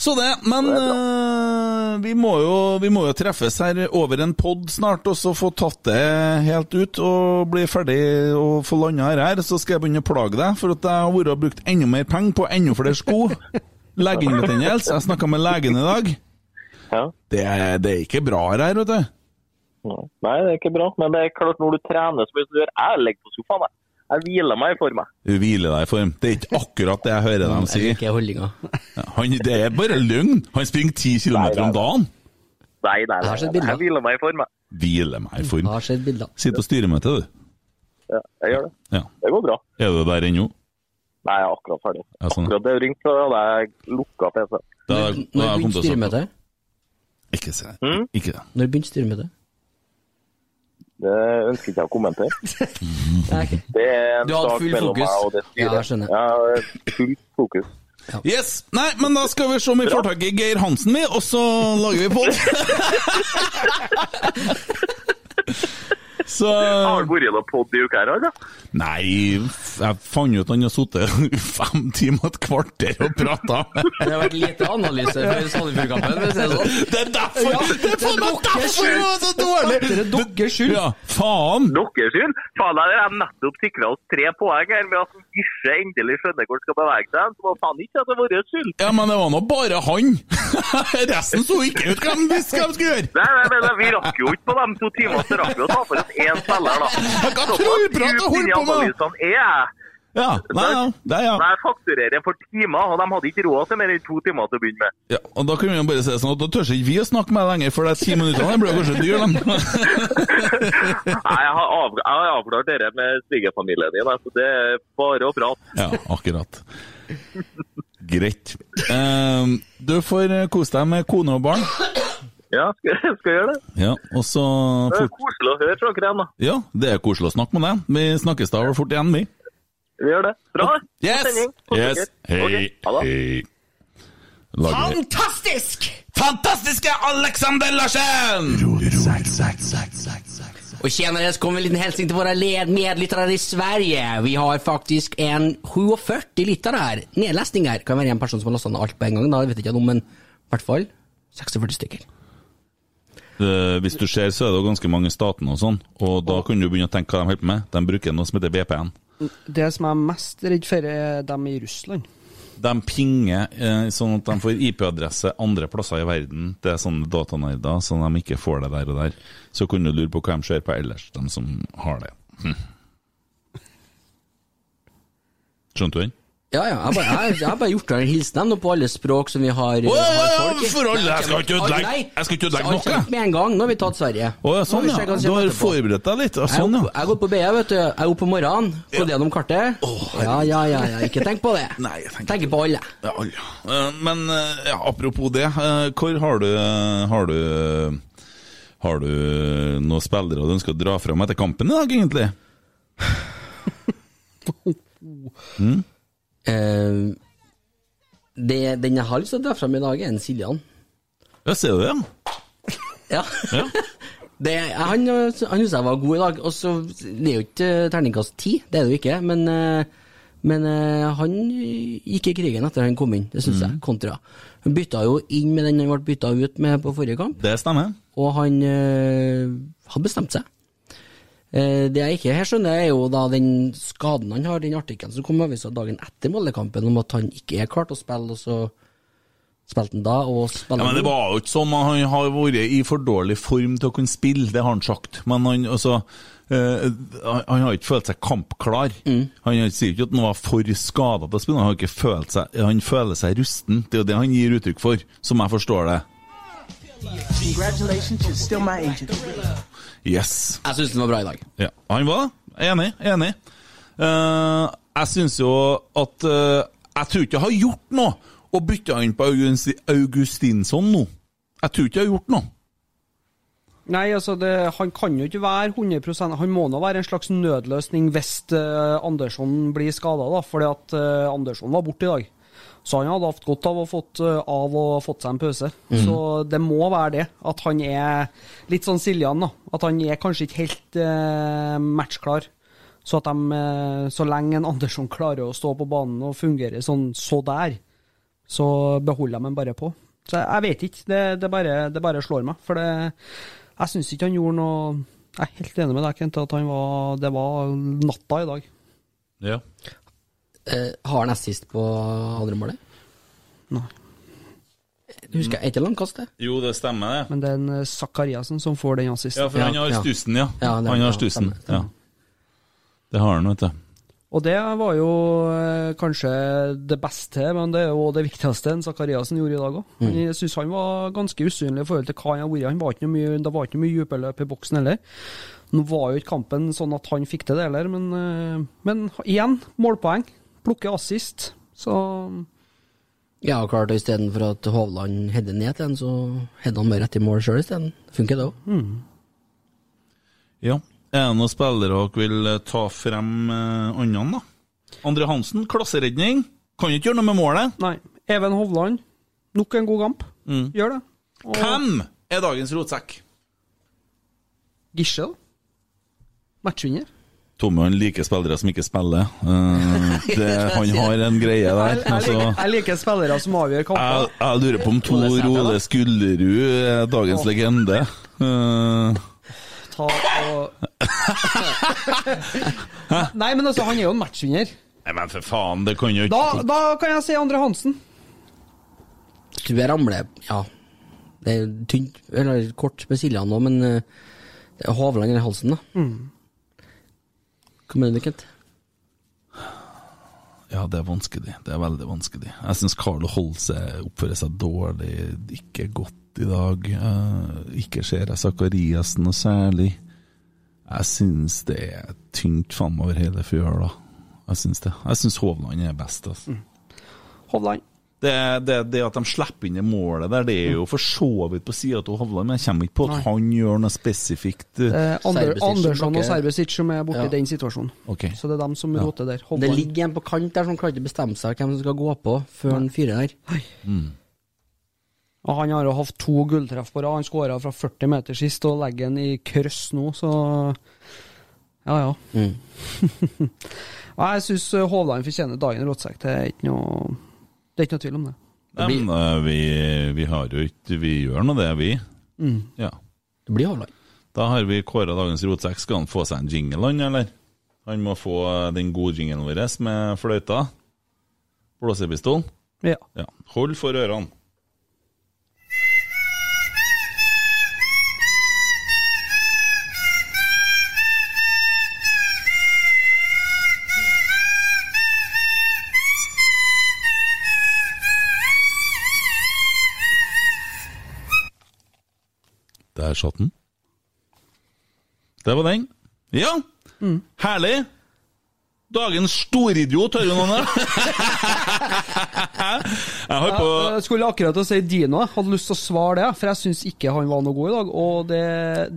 Så det, men Det er eh, vi, må jo, vi må jo treffes her over en pod snart, og så få tatt det helt ut og bli ferdig og få landa her. Så skal jeg begynne å plage deg, for at jeg har vært og brukt enda mer penger på enda flere sko. Legebetennelse. Jeg snakka med legen i dag. Ja. Det, er- det er ikke bra her, vet du. Nei, det er ikke bra. Men det er klart, når du trener så mye som du gjør Jeg ligger på sofaen, jeg. Jeg hviler meg i form, jeg. Du hviler deg i form. Det er ikke akkurat det jeg hører dem Jeg si. liker holdninga. Det er bare løgn. Han springer ti kilometer om dagen. Nei, nei, Jeg har nei. nei. Jeg hviler meg i form, jeg. Hviler meg i Jeg form. har sett bilder. Sitter på styremøte, du. Ja, jeg gjør det. Ja. Det går bra. Er du der ennå? Nei, jeg er akkurat ferdig. Ja, sånn. Akkurat det ringte, så hadde jeg lukka PC. Da, da Når har jeg begynte styremøtet? Ikke se. Mm? Ikke det. Når begynte styremøtet? Det ønsker ikke jeg å kommentere. Det er en Du hadde sak mellom fokus. meg og det styret. Ja, jeg skjønner. Ja, fullt fokus. Yes! Nei, men da skal vi se om vi får tak i Geir Hansen, vi, og så lager vi pod. Så Har det vært noe pod i uka her, da? Nei, jeg fant ut han har sittet fem timer og et kvarter og prata. Det har vært lite analyse før Sandefjord-kampen, for å si det sånn. Det er derfor! det er faen meg derfor det var så dårlig! Det er deres skyld. Ja, faen! Deres skyld? Faen, jeg har nettopp sikra oss tre poeng her med at Gisje endelig skjønner hvor han skal bevege seg. Så var faen ikke at det var vår skyld. Ja, men det var nå bare han. Resten så ikke ut hva de visste hva de skulle gjøre. Nei, nei, nei, Vi rakk jo ikke på de to timene, så rakk vi å ta for oss én spiller, da. Hva tror du Såpass holdt djupt på med? er jeg. Ja, nei, ja, det er ja. Jeg fakturerer for timer, og de hadde ikke råd til mer enn to timer til å begynne med. ja. Og da kan vi jo bare si sånn at da tør ikke vi å snakke med deg lenger, for er ti minuttene det blir kanskje dyre, de. Nei, jeg har, av, jeg har avklart dette med svigerfamilien din, så det er bare å prate. Ja, akkurat. Greit. Eh, du får kose deg med kone og barn. Ja, skal, skal gjøre det. Ja, og så Det er koselig å høre fra dere igjen, da. Ja, det er koselig å snakke med deg. Vi snakkes da fort igjen, vi. Vi gjør det. Bra. God Yes! yes. Hei. Okay. Hei. Lager- Fantastisk! Fantastiske Alexander Larsen! Och tjenere så kommer en liten hälsning till våra medlyttere medlyttare i Sverige. Vi har faktisk en 47 lyttere her. Nedläsningar. Kan være en person som har lasta ned alt på en gang, da vet jeg ikke om, men i hvert fall 46 stykker. Eh, Hvis du ser, så er det jo ganske mange statene og sånn, og da kan du begynne å tenke hva de holder på med. De bruker noe som heter VPN. Det som jeg er mest redd for, er dem i Russland. De pinger eh, sånn at de får IP-adresse andre plasser i verden. Det er sånne datanerder, så de ikke får det der og der. Så kunne du lure på hva de ser på ellers, de som har det. Hm. Skjønte du den? Ja, ja. Jeg har bare, jeg, jeg bare gjort en hilsen dem på alle språk som vi har, oh, ja, har ja, folk for alle, jeg skal ikke ødelegge- jeg skal ikke ødelegge noe. Med en gang. Nå har vi tatt Sverige. Oh, ja, sånn ja. har Du har forberedt deg litt? Sånn ja. jeg har gått på BE, vet du. Jeg er oppe på morgenen, gått gjennom kartet. ja, ja, ja, ja. Ikke tenk på det. Nei, jeg tenker Tenker på alle. Ja, ja. Eh, Men eh, ja, apropos det, hvor har du Har du Har du noen spillere du ønsker å dra fram etter kampen i dag, egentlig? Eh, det, den jeg har lyst til å dra fram i dag, er en Siljan. Ja, ser du det? ja? Det, han han syns jeg var god i dag. Og så Det er jo ikke eh, terningkast ti, det er det jo ikke. Men, eh, men han gikk i krigen etter han kom inn, det syns jeg. Kontra. Han bytta jo inn med den han ble bytta ut med på forrige kamp, Det stemmer. og han eh, hadde bestemt seg. Eh, det jeg ikke her skjønner, er jo da den skaden han har, den artikkelen som kom i avisa dagen etter målekampen om at han ikke er klart å spille, og så spilte han da, og spiller Ja, men det var jo ikke sånn. Han har vært i for dårlig form til å kunne spille, det har han sagt. Men han altså øh, han, har ikke følt seg kampklar. Han sier ikke at han var for skada til å spille, han har ikke følt seg Han føler seg rusten. Det er jo det han gir uttrykk for, som jeg forstår det. Congratulations, you're still my agent. Yes. Jeg syns den var bra i dag. Ja, han var. Enig. Enig. Uh, jeg syns jo at uh, Jeg tror ikke jeg har gjort noe å bytte inn på Augustinsson nå. Jeg tror ikke jeg har gjort noe. Nei, altså, det, han kan jo ikke være 100% Han må nå være en slags nødløsning hvis uh, Andersson blir skada, da. Fordi at uh, Andersson var borte i dag. Så han hadde hatt godt av å fått, eh, av og fått seg en pause. Så det må være det. At han er litt sånn Siljan, da. At han er kanskje ikke helt eh, matchklar. Så at de, eh, så lenge en Andersson klarer å stå på banen og fungere sånn så der, så beholder de ham bare på. Så jeg, jeg vet ikke. Det, det, bare, det bare slår meg. For det, jeg syns ikke han gjorde noe Jeg er helt enig med deg, Kent, at han var, det var natta i dag. Ja. Eh, har han assist på andre målet? Nei. Husker jeg, er ikke langkast, det? Jo, det stemmer, det. Men det er en Sakariassen som får den assisten. Ja, for han har ja. stussen, ja. Ja, det- han har stussen. stemmer, stemmer. Ja. Det har han, vet du. Og det var jo eh, kanskje det beste, men det er jo det viktigste en Zakariassen gjorde i dag òg. Jeg syns han var ganske usynlig i forhold til hva han har vært. Han var ikke noe mye, det var ikke noe mye dypeløp i boksen heller. Nå var jo ikke kampen sånn at han fikk til det heller, men, eh, men igjen, målpoeng. Plukke assist. Så Ja, klart, og istedenfor at Hovland header ned til en, så header han bare rett i mål sjøl isteden. Funker det òg. Ja. Er det noen spillere dere vil eh, ta frem eh, andre, da? Andre Hansen, klasseredning. Kan ikke gjøre noe med målet. nei. Even Hovland, nok en god kamp. Mm. Gjør det. Og Hvem er dagens rotsekk? Gisle. Matchvinner. Tommy han liker spillere som ikke spiller. Uh, det, han har en greie der. Jeg, jeg, Altså, liker, jeg liker spillere som avgjør jeg, kamper. jeg lurer på om Tor Ole da? Skullerud er dagens legende. Uh, Ta og Nei, men altså, han er jo en matchvinner. Nei, men for faen, det kan jo ikke da kan jeg si Andre Hansen. Tror jeg ramler Ja, det er tynt, eller kort med Siljan nå, men eh, det Hovland eller halsen, da. Hva Kent? Ja, det er vanskelig. Det er veldig vanskelig. Jeg syns Carlo Holse oppfører seg dårlig, ikke godt i dag. Eh, ikke ser jeg Sakariassen noe særlig. Jeg syns det er tynt framover hele fjøla. Jeg syns det. Jeg syns Hovland er best, altså. Hovland. Det, det, det at de slipper inn det målet der, det er jo for så vidt på sida av Hovland, men jeg kommer ikke på at Nei. han gjør noe spesifikt. eh, Eh, Ander, Andersson og Serbesic som er borti Ja. den situasjonen. Okay. Så det er dem som Ja. roter der. Det ligger en på kant der som klarer ikke å bestemme seg hvem som skal gå på før han fyrer der. Og han har jo hatt to gulltreff på rad. Han skåra fra 40 meter sist og legger den i kryss nå, så Ja, ja. Mm. Jeg syns Hovland fortjener dagen rotsekk. Det er ikke noe Det er ikke noe tvil om det. Nei, men, eh, vi, vi har jo ikke Vi gjør nå det, vi. Ja. Det blir Hovland. Da har vi kåra dagens rotsekk. Skal han få seg en jingle, han, eller? Han må få eh, den gode jinglen vår med fløyta. Blåsepistolen. Ja. Ja. Hold for ørene. Der satt den. Det var den. Ja, herlig! Dagens storidiot, hører du noen der? Jeg har på Jeg skulle akkurat til å si Dino. Jeg hadde lyst til å svare det, for jeg syns ikke han var noe god i dag. Og det,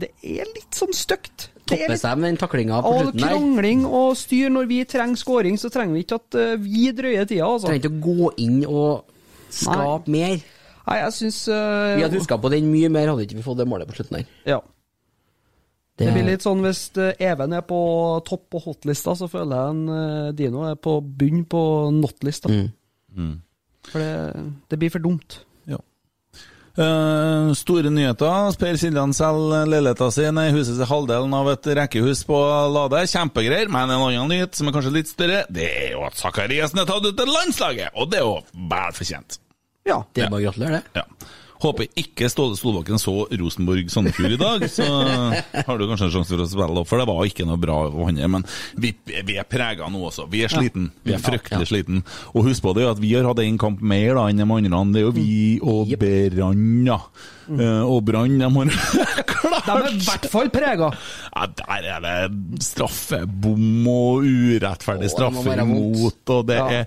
det er litt sånn stygt. Det er Topper seg med den taklinga på slutten der. krangling og styr. Når vi trenger scoring, så trenger vi ikke at eh, vi drøyer tida, altså. Trenger ikke å gå inn og skape mer. Nei, jeg syns uh, Vi hadde huska på den mye mer, hadde ikke vi fått det målet på slutten der. Ja. Det blir litt sånn hvis eh, Even er på topp på hotlista, så føler jeg en uh, Dino er på bunn på notlista. Mm. For det, det blir for dumt. Ja. Uh, store nyheter. Per Siljan selger leiligheta si i huset sitt halvdelen av et rekkehus på Lade. Kjempegreier. Men en annen nyhet som er kanskje litt større, det er jo at Sakariassen er tatt ut til landslaget! Og det er jo vel fortjent. Ja. Det er bare å gratulere, det. Ja. Håper ikke Ståle Solbakken så Rosenborg-Sandefjord i dag, så har du kanskje en sjanse for å spille opp, for det var ikke noe bra å han. Men vi, vi er prega nå også. Vi er sliten. Vi er fryktelig sliten. Og husk på det at vi har hatt én kamp mer da enn de andre. Det er jo vi og Brann, ja. Eh, og Brann, de har klart De er i hvert fall prega. ja, Der er det straffebom og urettferdig straffe imot, og det Ja. er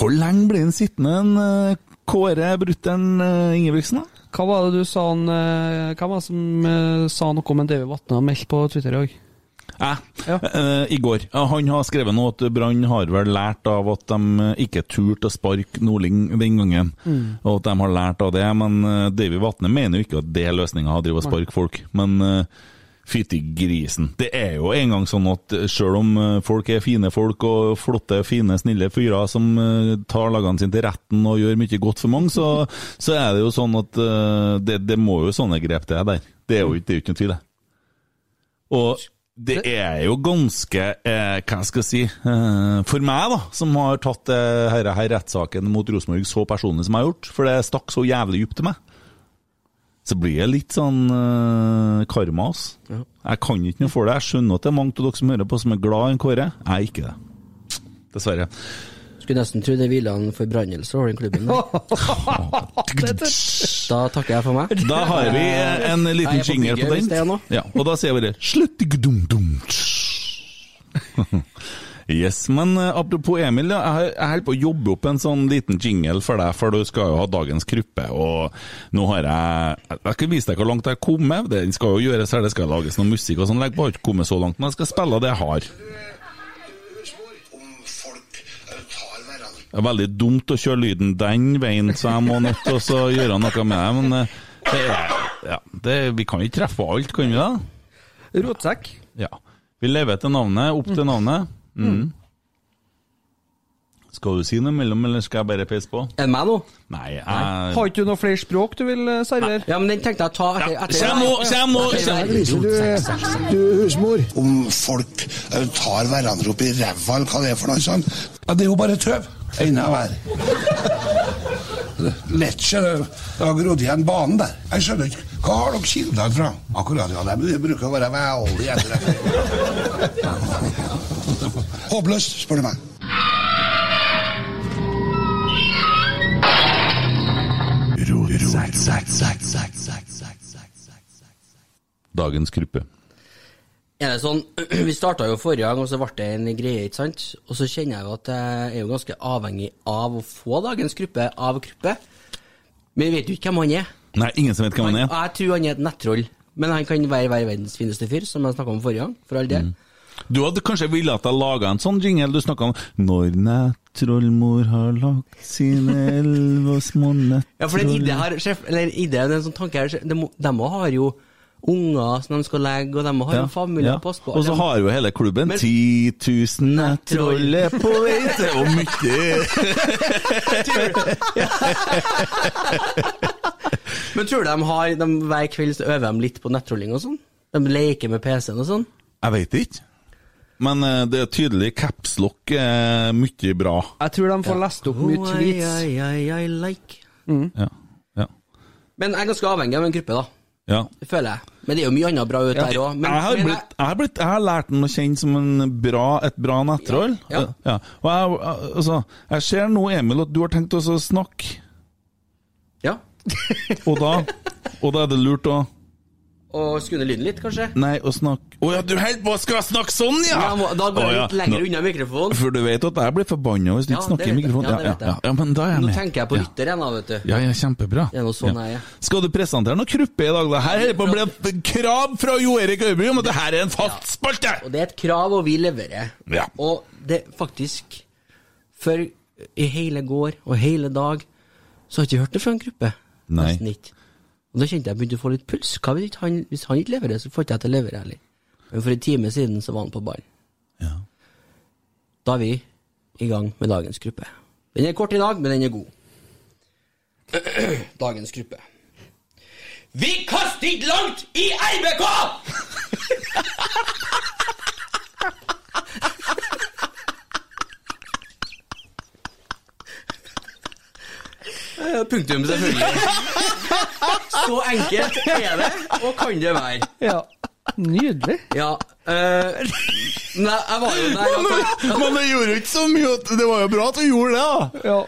Hvor lenge blir han sittende, en eh, Kåre Brutten uh, Ingebrigtsen? da? Hva var det du sa han Hvem Hva var det som eh, sa noe om en David Vatne har meldt på Twitter i dag? Jeg, Ja. eh, I går. Han har skrevet noe at Brann har vel lært av at de eh, ikke turte å sparke Nordling den gangen. Mm. Og at de har lært av det. Men eh, David Vatne mener jo ikke at det er løsninga å drive og sparke folk. Men uh, fytti grisen. Det er jo engang sånn at sjøl selv om eh, folk er fine folk og flotte, fine, snille fyrer som eh, tar lagene sine til retten og gjør mye godt for mange, så, så er det jo sånn at eh, det, det må jo sånne grep til der. Det er jo ikke, det er ikke noe tvil, det. Og det er jo ganske eh, Hva skal jeg si eh, For meg, da, som har tatt eh, her, her rettssaken mot Rosenborg så personlig som jeg har gjort, for det stakk så jævlig dypt til meg, så blir det litt sånn uh, karma, ass. Jeg kan ikke noe for det. Jeg skjønner at det er mange av dere som hører på som er glad i en Kåre. Jeg er ikke det. Dessverre. Skulle nesten tro det ville han forbrannelse over den klubben. Da takker jeg for meg. Da har vi eh, en liten jingle på den. det. Ja, og da sier jeg bare 'slutt ikke dum dum'. Yes, men eh, apropos Emil, jeg, holder på å jobbe opp en sånn liten jingle for deg, for du skal jo ha dagens gruppe. og nå har jeg Jeg skal vise deg hvor langt jeg har kommet. Det skal jo gjøres her, det skal lages noe musikk og sånn, jeg har ikke kommet så langt, men jeg skal spille det jeg har. Det er veldig dumt å kjøre lyden den veien, så jeg må nødt til å så gjøre noe med det. Men eh, det er, ja, det, vi kan ikke treffe alt, kan vi da? Rotsekk. Ja. Vi lever til navnet, opp til navnet. Mm. Skal du si noe mellom, eller skal jeg bare peise på? Er det meg nå? Nei, jeg Har ikke du noe flere språk du vil eh, servere? Ja, men den tenkte jeg å ta etter. Etter kjem nå, kjem nå, Du, husmor, om folk eh, tar hverandre opp i ræva, eller hva det er for noe sånt. Ja, det er jo bare tøv. Enda verre. Lecce, har grodd igjen banen der. Jeg skjønner ikke Hva har dere kilder fra? Akkurat, ja. De bruker å være veldig etterrettelige. Håpløst, spør du meg. Dagens gruppe. Er det sånn, Vi starta jo forrige gang, og så ble det en greie, ikke sant? Og så kjenner jeg jo at jeg er jo ganske avhengig av å få dagens gruppe av gruppe. Men vi vet jo ikke hvem han er. Nei, ingen som vet hvem han er. Jeg tror han er et nettroll. Men han kan være være verdens fineste fyr, som jeg snakka om forrige gang. For all del. Du hadde kanskje ville at jeg laga en sånn jingle du snakka om Når nettrollmor har lagt sine elleve små nettroll Ja, for den ideen her, sjef, eller ideen, en sånn tanke her, de, de har jo unger som de skal legge, og de må ha Ja, en familie ja. å passe på. Og så har jo hele klubben Men- 10 000 troll er på vei til Og mye Men tror du de har de, Hver kveld så øver de litt på nettrolling og sånn? De leker med PC-en og sånn? Jeg veit ikke. Men eh, det er tydelig capslock er mye bra. Jeg tror de får lest opp mye tweets. Oh, I, I, I like. Ja. ja. Men jeg er ganske avhengig av en gruppe, da. Ja. Føler jeg. Men det er jo mye annet bra ut Ja, der òg. Jeg, jeg, har jeg, jeg har lært den å kjenne som en bra, et bra nettroll. Ja, ja. Og jeg, altså, jeg ser nå, Emil, at du har tenkt å snakke, ja. og da, og da er det lurt å Og skru ned lyden litt, kanskje? Nei, og snakke Å ja, du holder på å jeg snakke sånn, ja! Ja, må- da går jeg jeg ja. litt lenger unna mikrofonen. For du vet at jeg blir forbanna hvis du Ja, snakker i mikrofonen. Ja, Ja, det ja, vet jeg. ja, ja, men da er jeg med. Nå tenker jeg på lytter igjen, da, vet du. Ja, ja, kjempebra. Det er noe sånn ja. jeg er. Skal du presentere noe kruppe i dag? da? Her er det på å bli et krav fra Jo Erik Øyby om at det her er en fast spalte! Og det er et krav, og vi leverer. Ja. Og det faktisk For i hele går og hele dag så har jeg ikke hørt det fra en gruppe. Nei. Nesten ikke. Og da kjente jeg begynte å få litt puls. Hva hvis han, hvis han ikke leverer, så får ikke jeg til å levere heller. Men for en time siden så var han på ballen. Ja. Da er vi i gang med dagens gruppe. Den er kort i dag, men den er god. dagens gruppe. Vi kaster ikke langt i RBK! Punktum, selvfølgelig. Så enkelt er det, og kan det være. Ja. Nydelig. Ja. Uh, nei, jeg var jo der Men det gjorde ikke så mye Det var jo bra at du gjorde det, da! Ja.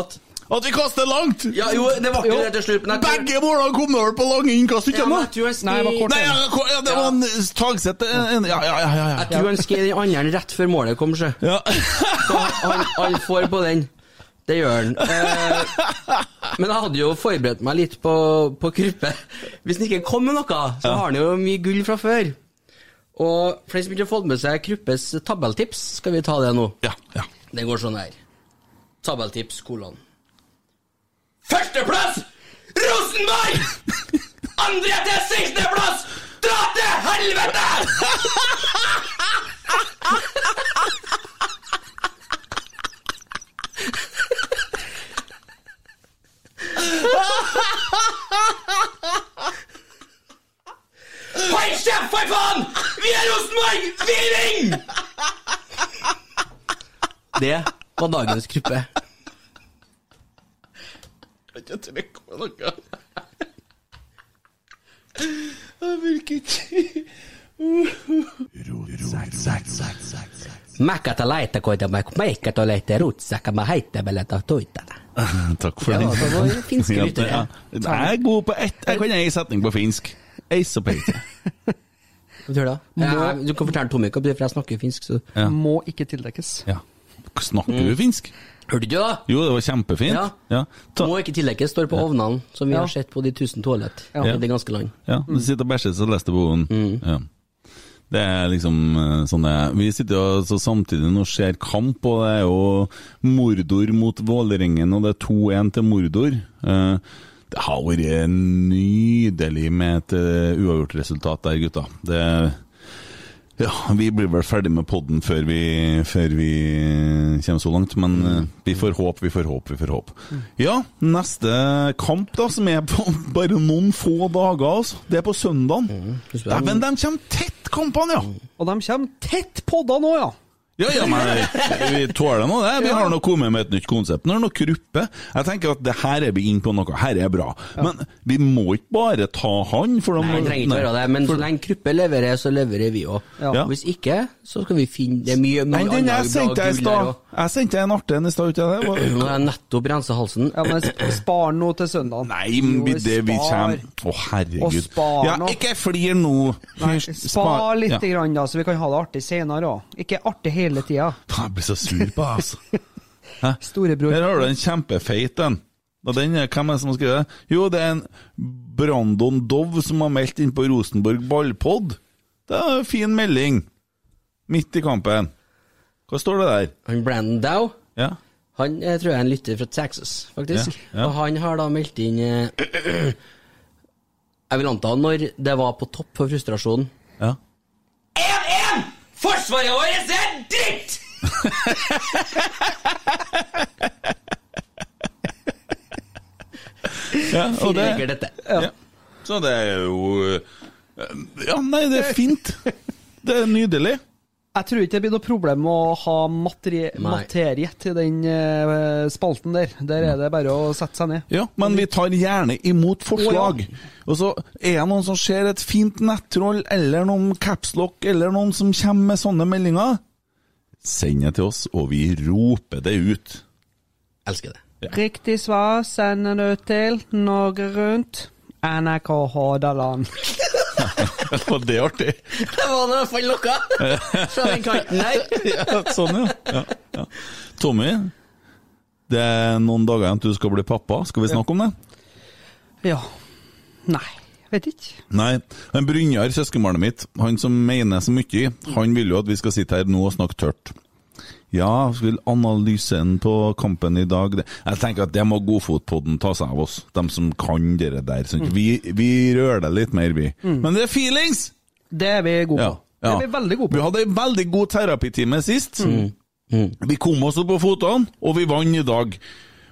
at At vi kaster langt! Ja, jo, det var ikke det til slutt, men jeg tror- Begge målene kom vel på lange innkast, ikke sant? Ja, Nei, det var kort. Nei, ja, det var en Tagseth Ja, ja, ja. ja, Jeg tror han skrev den andre rett før målet kom, sjø. ja. Så han, han får på den. Det gjør han. Eh, men jeg hadde jo forberedt meg litt på, på gruppe. Hvis han ikke kom med noe, så har han jo mye gull fra før. Og for de som ikke har fått med seg Kruppes tabelltips, skal vi ta det nå. ja, ja. Det går sånn her. Tabelltips, kolon. Førsteplass! Rosenborg! Andre til sisteplass! Dra til helvete! Hold kjeft, for faen! Vi er Rosenborg! Vi vinner! Det var dagens gruppe. Jeg trekker på noe. Jeg virker ikke Mäkkätä laittakoita, meikkätä leite rutsakka, mä heittäbeleta tuitana. Takk for Ja, den. det var finske Ja, lyttere. ja. Jeg er god på ett. Jeg kan ei setning på finsk. Eis og peise. Hva betyr det? Ja, du kan fortelle Tommy hva det for jeg snakker finsk, så Ja. Må ikke tildekkes. Ja. Snakker du finsk? Hørte du ikke da? Jo, det var kjempefint. Ja. Ja. Ta, Må ikke tildekkes, står på ovnene, som vi Ja. har sett på de tusen toalett Ja. i det ganske land. ja. Du sitter og bæsjer, så leser du boken. Ja. Det er liksom eh, sånn det er. Vi sitter jo altså samtidig og ser kamp, og det er jo Mordor mot Vålerengen, og det er 2-1 til Mordor. Eh, Det har vært nydelig med et eh, uavgjort resultat der, gutta. Det ja, Vi blir vel ferdig med podden før vi, før vi kommer så langt, men eh, vi får håp, vi får håp, vi får håp. Ja, neste kamp, da, som er på bare noen få dager, altså. Det er på søndagen. Men. Dæven, de kommer tett, kampene, ja! Og de kommer tett på da nå, ja. Ja, ja, men vi tåler nå det. Vi har nå kommet med et nytt konsept. Nå er det noe gruppe. Jeg tenker at det her er vi inne på noe. Her er bra. Men vi må ikke bare ta han, for de, Nei, vi trenger ikke Nei. gjøre det, men så lenge Kruppe leverer, så leverer vi òg. Ja. Hvis ikke, så skal vi finne Det er mye, Nei, mye den jeg sendte jeg, også. Jeg sendte en artig en i stad? Nå har jeg nettopp rensa halsen. Ja, men spar nå til søndag. Nei, men det vi kommer Å, herregud. Spar Ja, ikke flir nå. Spar, spar litt, Ja. grann, da, så vi kan ha det artig senere òg. Ikke artig hele tida. Faen, Jeg blir så sur på deg, altså. Hæ? Storebror. Her har du en kjempefeit en. Og den hvem er det som har skrevet det? Jo, det er en Brandon Dove som har meldt inn på Rosenborg ballpod. Det er en fin melding. Midt i kampen. Hva står det der? Han Brandon Dow, Ja. han jeg tror jeg er en lytter fra Texas, faktisk. Ja, ja. Og han har da meldt inn eh, Jeg vil anta når det var på topp for frustrasjonen. ja. 1-1! Forsvaret vårt er dritt! ja og det, dette. ja. Så det er jo eh, Ja, nei, det er fint. Det er nydelig. Jeg tror ikke det blir noe problem å ha materie, Nei. materie til den uh, spalten der. Der er det bare å sette seg ned. Ja, men vi tar gjerne imot forslag. Og så er det noen som ser et fint nettroll, eller noen capslock, eller noen som kommer med sånne meldinger. Send det til oss, og vi roper det ut. Elsker det. Riktig svar sender du til Norge Rundt, NRK Hordaland. Var det artig? Det var nå i hvert fall noe fra den kanten der. Ja, sånn, ja. ja, ja. Tommy, det er noen dager igjen til du skal bli pappa. Skal vi snakke om det? Ja. Nei, vet ikke. Nei. Men Brynjar, søskenbarnet mitt, han som mener så mye, han vil jo at vi skal sitte her nå og snakke tørt. Ja, vil analysen på kampen i dag. Jeg tenker at det må Godfotpodden ta seg av oss, de som kan det der. Mm. Vi, vi rører det litt mer, vi. Men det er feelings! Det er vi gode Ja, på. Det er vi veldig gode Vi hadde en veldig god terapitime sist. Vi kom oss opp på fotene, og vi vant i dag.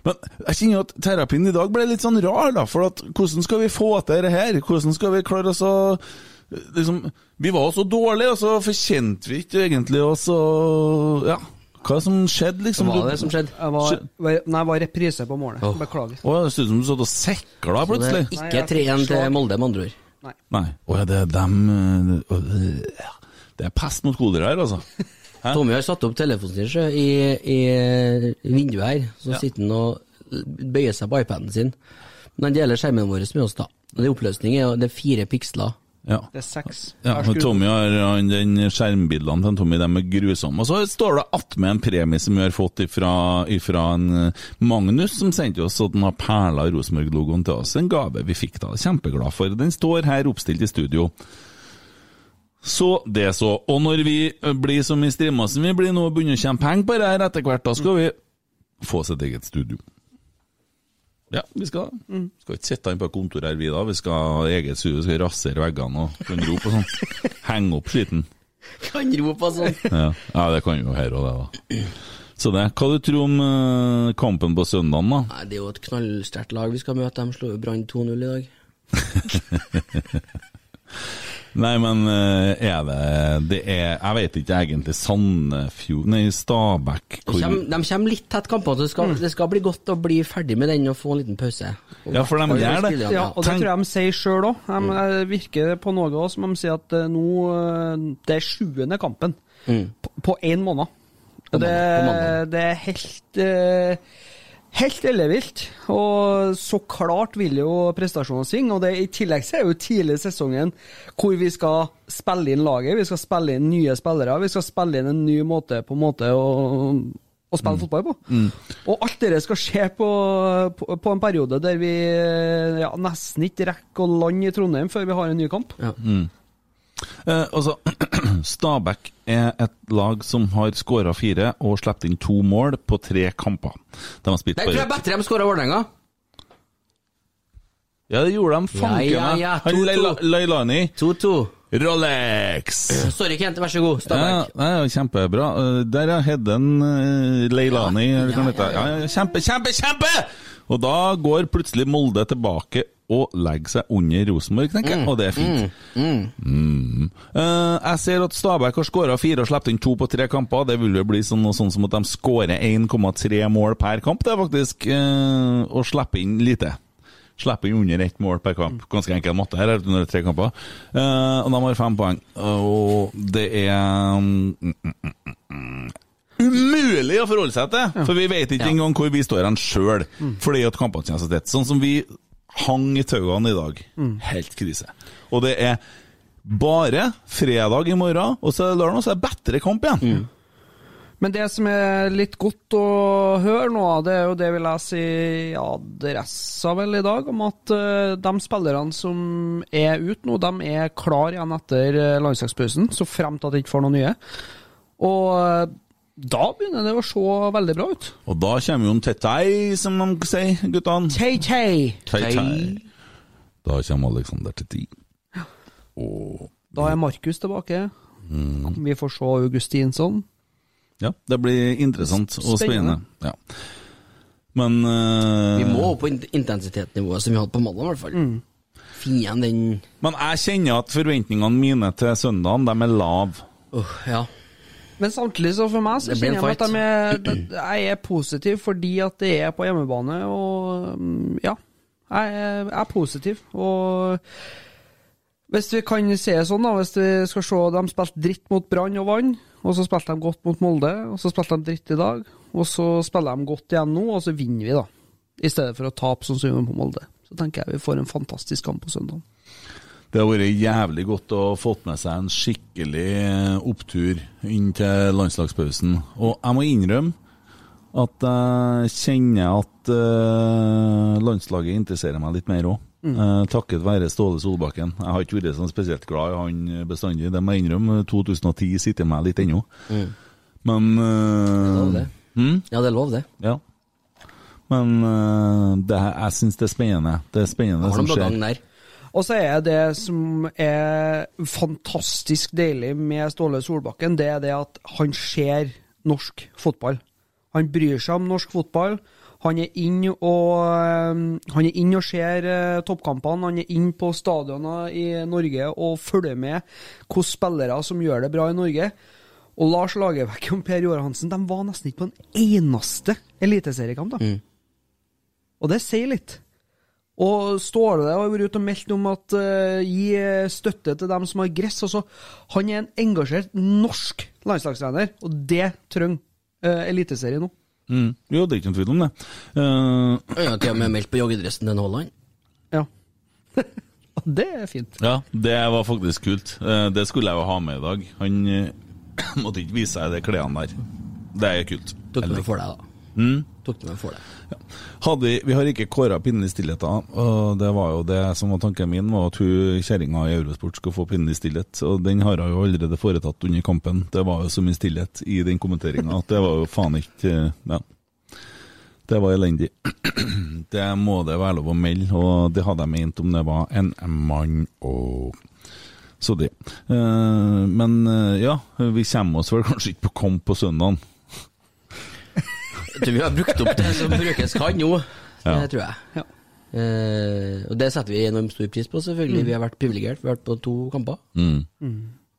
Men jeg kjenner at terapien i dag ble litt sånn rar, da. For at hvordan skal vi få til det her? Hvordan skal vi klare oss å liksom, Vi var så dårlige, og så forkjente vi ikke egentlig oss og Ja. Hva som skjedde, liksom? Hva var det som skjedde? Jeg var, var- nei, jeg var reprise på målet. Oh. Beklager. Å, det ser ut som du satt og sekla Så det er ikke 3-1 til Molde, med andre ord. Nei. Å ja, det er dem ja. Det er pest mot kolera her, altså. Hæ? Tommy har satt opp telefonen sin i, i vinduet her. Så Ja. sitter han og bøyer seg på iPaden sin. Men han deler skjermen vår med oss, da. Og det oppløsning er jo det er fire piksler. Ja. Det er seks. Ja, men Tommy har han, den skjermbildene til Tommy, de er grusomme. Og så står det attmed en premie som vi har fått ifra, ifra en eh, Magnus, som sendte oss at han har perla Rosenborg-logoen til oss. En gave vi fikk da. Kjempeglad for. Den står her oppstilt i studio. Så det så. Og når vi eh, blir som i Strimmassen vi blir nå og begynner å tjene penger på det her etter hvert, da skal vi få oss et eget studio. Ja, vi skal Skal ikke sitte inne på kontoret her, vi da. Vi skal ha eget studio, vi skal rasere veggene og kunne rope og sånn. Henge opp skitten. Kan rope og sånn. Ja. ja, det kan vi jo her og det, da. Så det. Hva du tror om uh, kampen på søndagen, da? Nei, det er jo et knallsterkt lag vi skal møte. De slo jo Brann 2-0 i dag. Nei, men eh, er det Det er Jeg vet ikke egentlig. Sandefjord Nei, Stabæk De kommer, de kommer litt tett kampene, så det skal, det skal bli godt å bli ferdig med den og få en liten pause. Ja, for de gjør det. Ja, og det Tenk- tror jeg de sier sjøl òg. De virker på noe som de sier at eh, nå eh, Det er sjuende kampen på- på én måned. Og det, det er helt eh, Helt ellevilt. Og så klart vil jo prestasjonene svinge. Og det, i tillegg så er jo tidlig i sesongen hvor vi skal spille inn laget. Vi skal spille inn nye spillere. Vi skal spille inn en ny måte på en måte å, å spille fotball på. Og alt dette skal skje på, på, på en periode der vi ja, nesten ikke rekker å lande i Trondheim før vi har en ny kamp. Eh, altså, Stabæk er et lag som har skåra fire og sluppet inn to mål på tre kamper. De har spilt bare tror jeg bedre de skåra Vålerenga. Ja, det gjorde de fanken Ja, ja, ja. Han 2-2. Leilani 2-2. Rolex! Sorry, Kent. Vær så god. Stabæk. ja, ja, kjempebra. Eh, Der er Hedden eh, Leilani. Ja, eller ja, ja, Ja, ja, kjempe, kjempe, kjempe! Og da går plutselig Molde tilbake å legge seg under Rosenborg, tenker jeg, og det er fint. Mm. Eh, jeg ser at Stabæk har skåra fire og sluppet inn to på tre kamper. Det vil jo bli sånn, sånn som at de skårer 1,3 mål per kamp. Det er faktisk uh, å slipper inn lite. Slipper inn under ett mål per kamp. Ganske enkel matte her, er under tre kamper. Uh, og de har fem poeng. Og det er mm, mm, mm, mm, umulig å forholde seg til! For vi vet ikke engang hvor vi står hen sjøl, fordi at kampene kommer så tett. Sånn som vi hang i tauene i dag. Helt krise. Og det er bare fredag i morgen, og så er det lørdag, og så er det bedre kamp igjen. Men det som er litt godt å høre nå, det er jo det vi leser i adressa vel i dag, om at eh, de spillerne som er ute nå, de er klar igjen etter uh, landslagspausen, så fremt at de ikke får noen nye. Og eh, da begynner det å se veldig bra ut. Og da kommer jo en Tetei, som de sier, guttene. Tei-tei. Da kommer Alexander Tetei. Og Da er Markus tilbake. Mm. Vi får se Augustinsson. Ja, det blir interessant og spennende. Spennende. Ja. Men uh... Vi må opp på in- intensitetsnivået som vi hadde på mandag, i hvert fall. Mm. Finne den Men jeg kjenner at forventningene mine til søndagen, de er lave. Uh, ja. Men samtidig så for meg så kjenner jeg at de er, jeg er positiv fordi at det er på hjemmebane, og mm, ja. Jeg er, jeg er positiv. Og hvis vi kan se sånn, da, hvis vi skal se de spilte dritt mot Brann og Vann, og så spilte de godt mot Molde, og så spilte de dritt i dag, og så spiller de godt igjen nå, og så vinner vi, da. I stedet for å tape sånn som vi gjorde på Molde. Så tenker jeg vi får en fantastisk kamp på søndag. Det har vært jævlig godt å fått med seg en skikkelig eh, opptur inn til landslagspausen. Og jeg må innrømme at jeg kjenner at eh, landslaget interesserer meg litt mer òg. takket være Ståle Solbakken. Jeg har ikke vært sånn spesielt glad i han bestandig, det må jeg innrømme. 2010 sitter meg litt ennå. Men er Lov det. hm? Ja, det er lov, det. Ja. Men uh, det, jeg syns det er spennende. Det er spennende som skjer. Og så er det som er fantastisk deilig med Ståle Solbakken, det er det at han ser norsk fotball. Han bryr seg om norsk fotball. Han er inn og, eh, han er inn og ser eh, toppkampene. Han er inn på stadioner i Norge og følger med hvilke spillere som gjør det bra i Norge. Og Lars Lagerbäck og Per Joar Hansen de var nesten ikke på en eneste eliteseriekamp. da. Og det sier litt. Og Ståle har vært ute og meldt om at uh, gi støtte til dem som har gress. Altså, han er en engasjert norsk landslagstrener, og det trenger uh, Eliteserien nå. Mm. Jo, det er ikke noen tvil om det. Uh... Jeg har til og med meldt på joggedressen til Haaland. Ja. det er fint. Ja, det var faktisk kult. Eh, Det skulle jeg jo ha med i dag. Han eh, måtte ikke vise seg de klærne der. Det er kult. Tok det for deg, da. Mm. Tok det med for deg. Hadde vi, har ikke kåra pinlig stillhet, da. Og det var jo det som var tanken min, var at hun kjerringa i Eurosport skulle få pinlig stillhet. Og den har hun jo allerede foretatt under kampen. Det var jo så mye stillhet i den kommenteringa at det var jo faen ikke Ja. Det var elendig. Det må det være lov å melde, og det hadde jeg ment om det var en mann og Så det. Eh, Men eh, ja, vi kommer oss vel kanskje ikke på kamp på søndagen. Tror vi har brukt opp det som brukes kan nå, Ja. det tror jeg. Ja. Eh, og det setter vi enormt stor pris på, selvfølgelig. Vi har vært privilegert. Vi har vært på to kamper. Mm.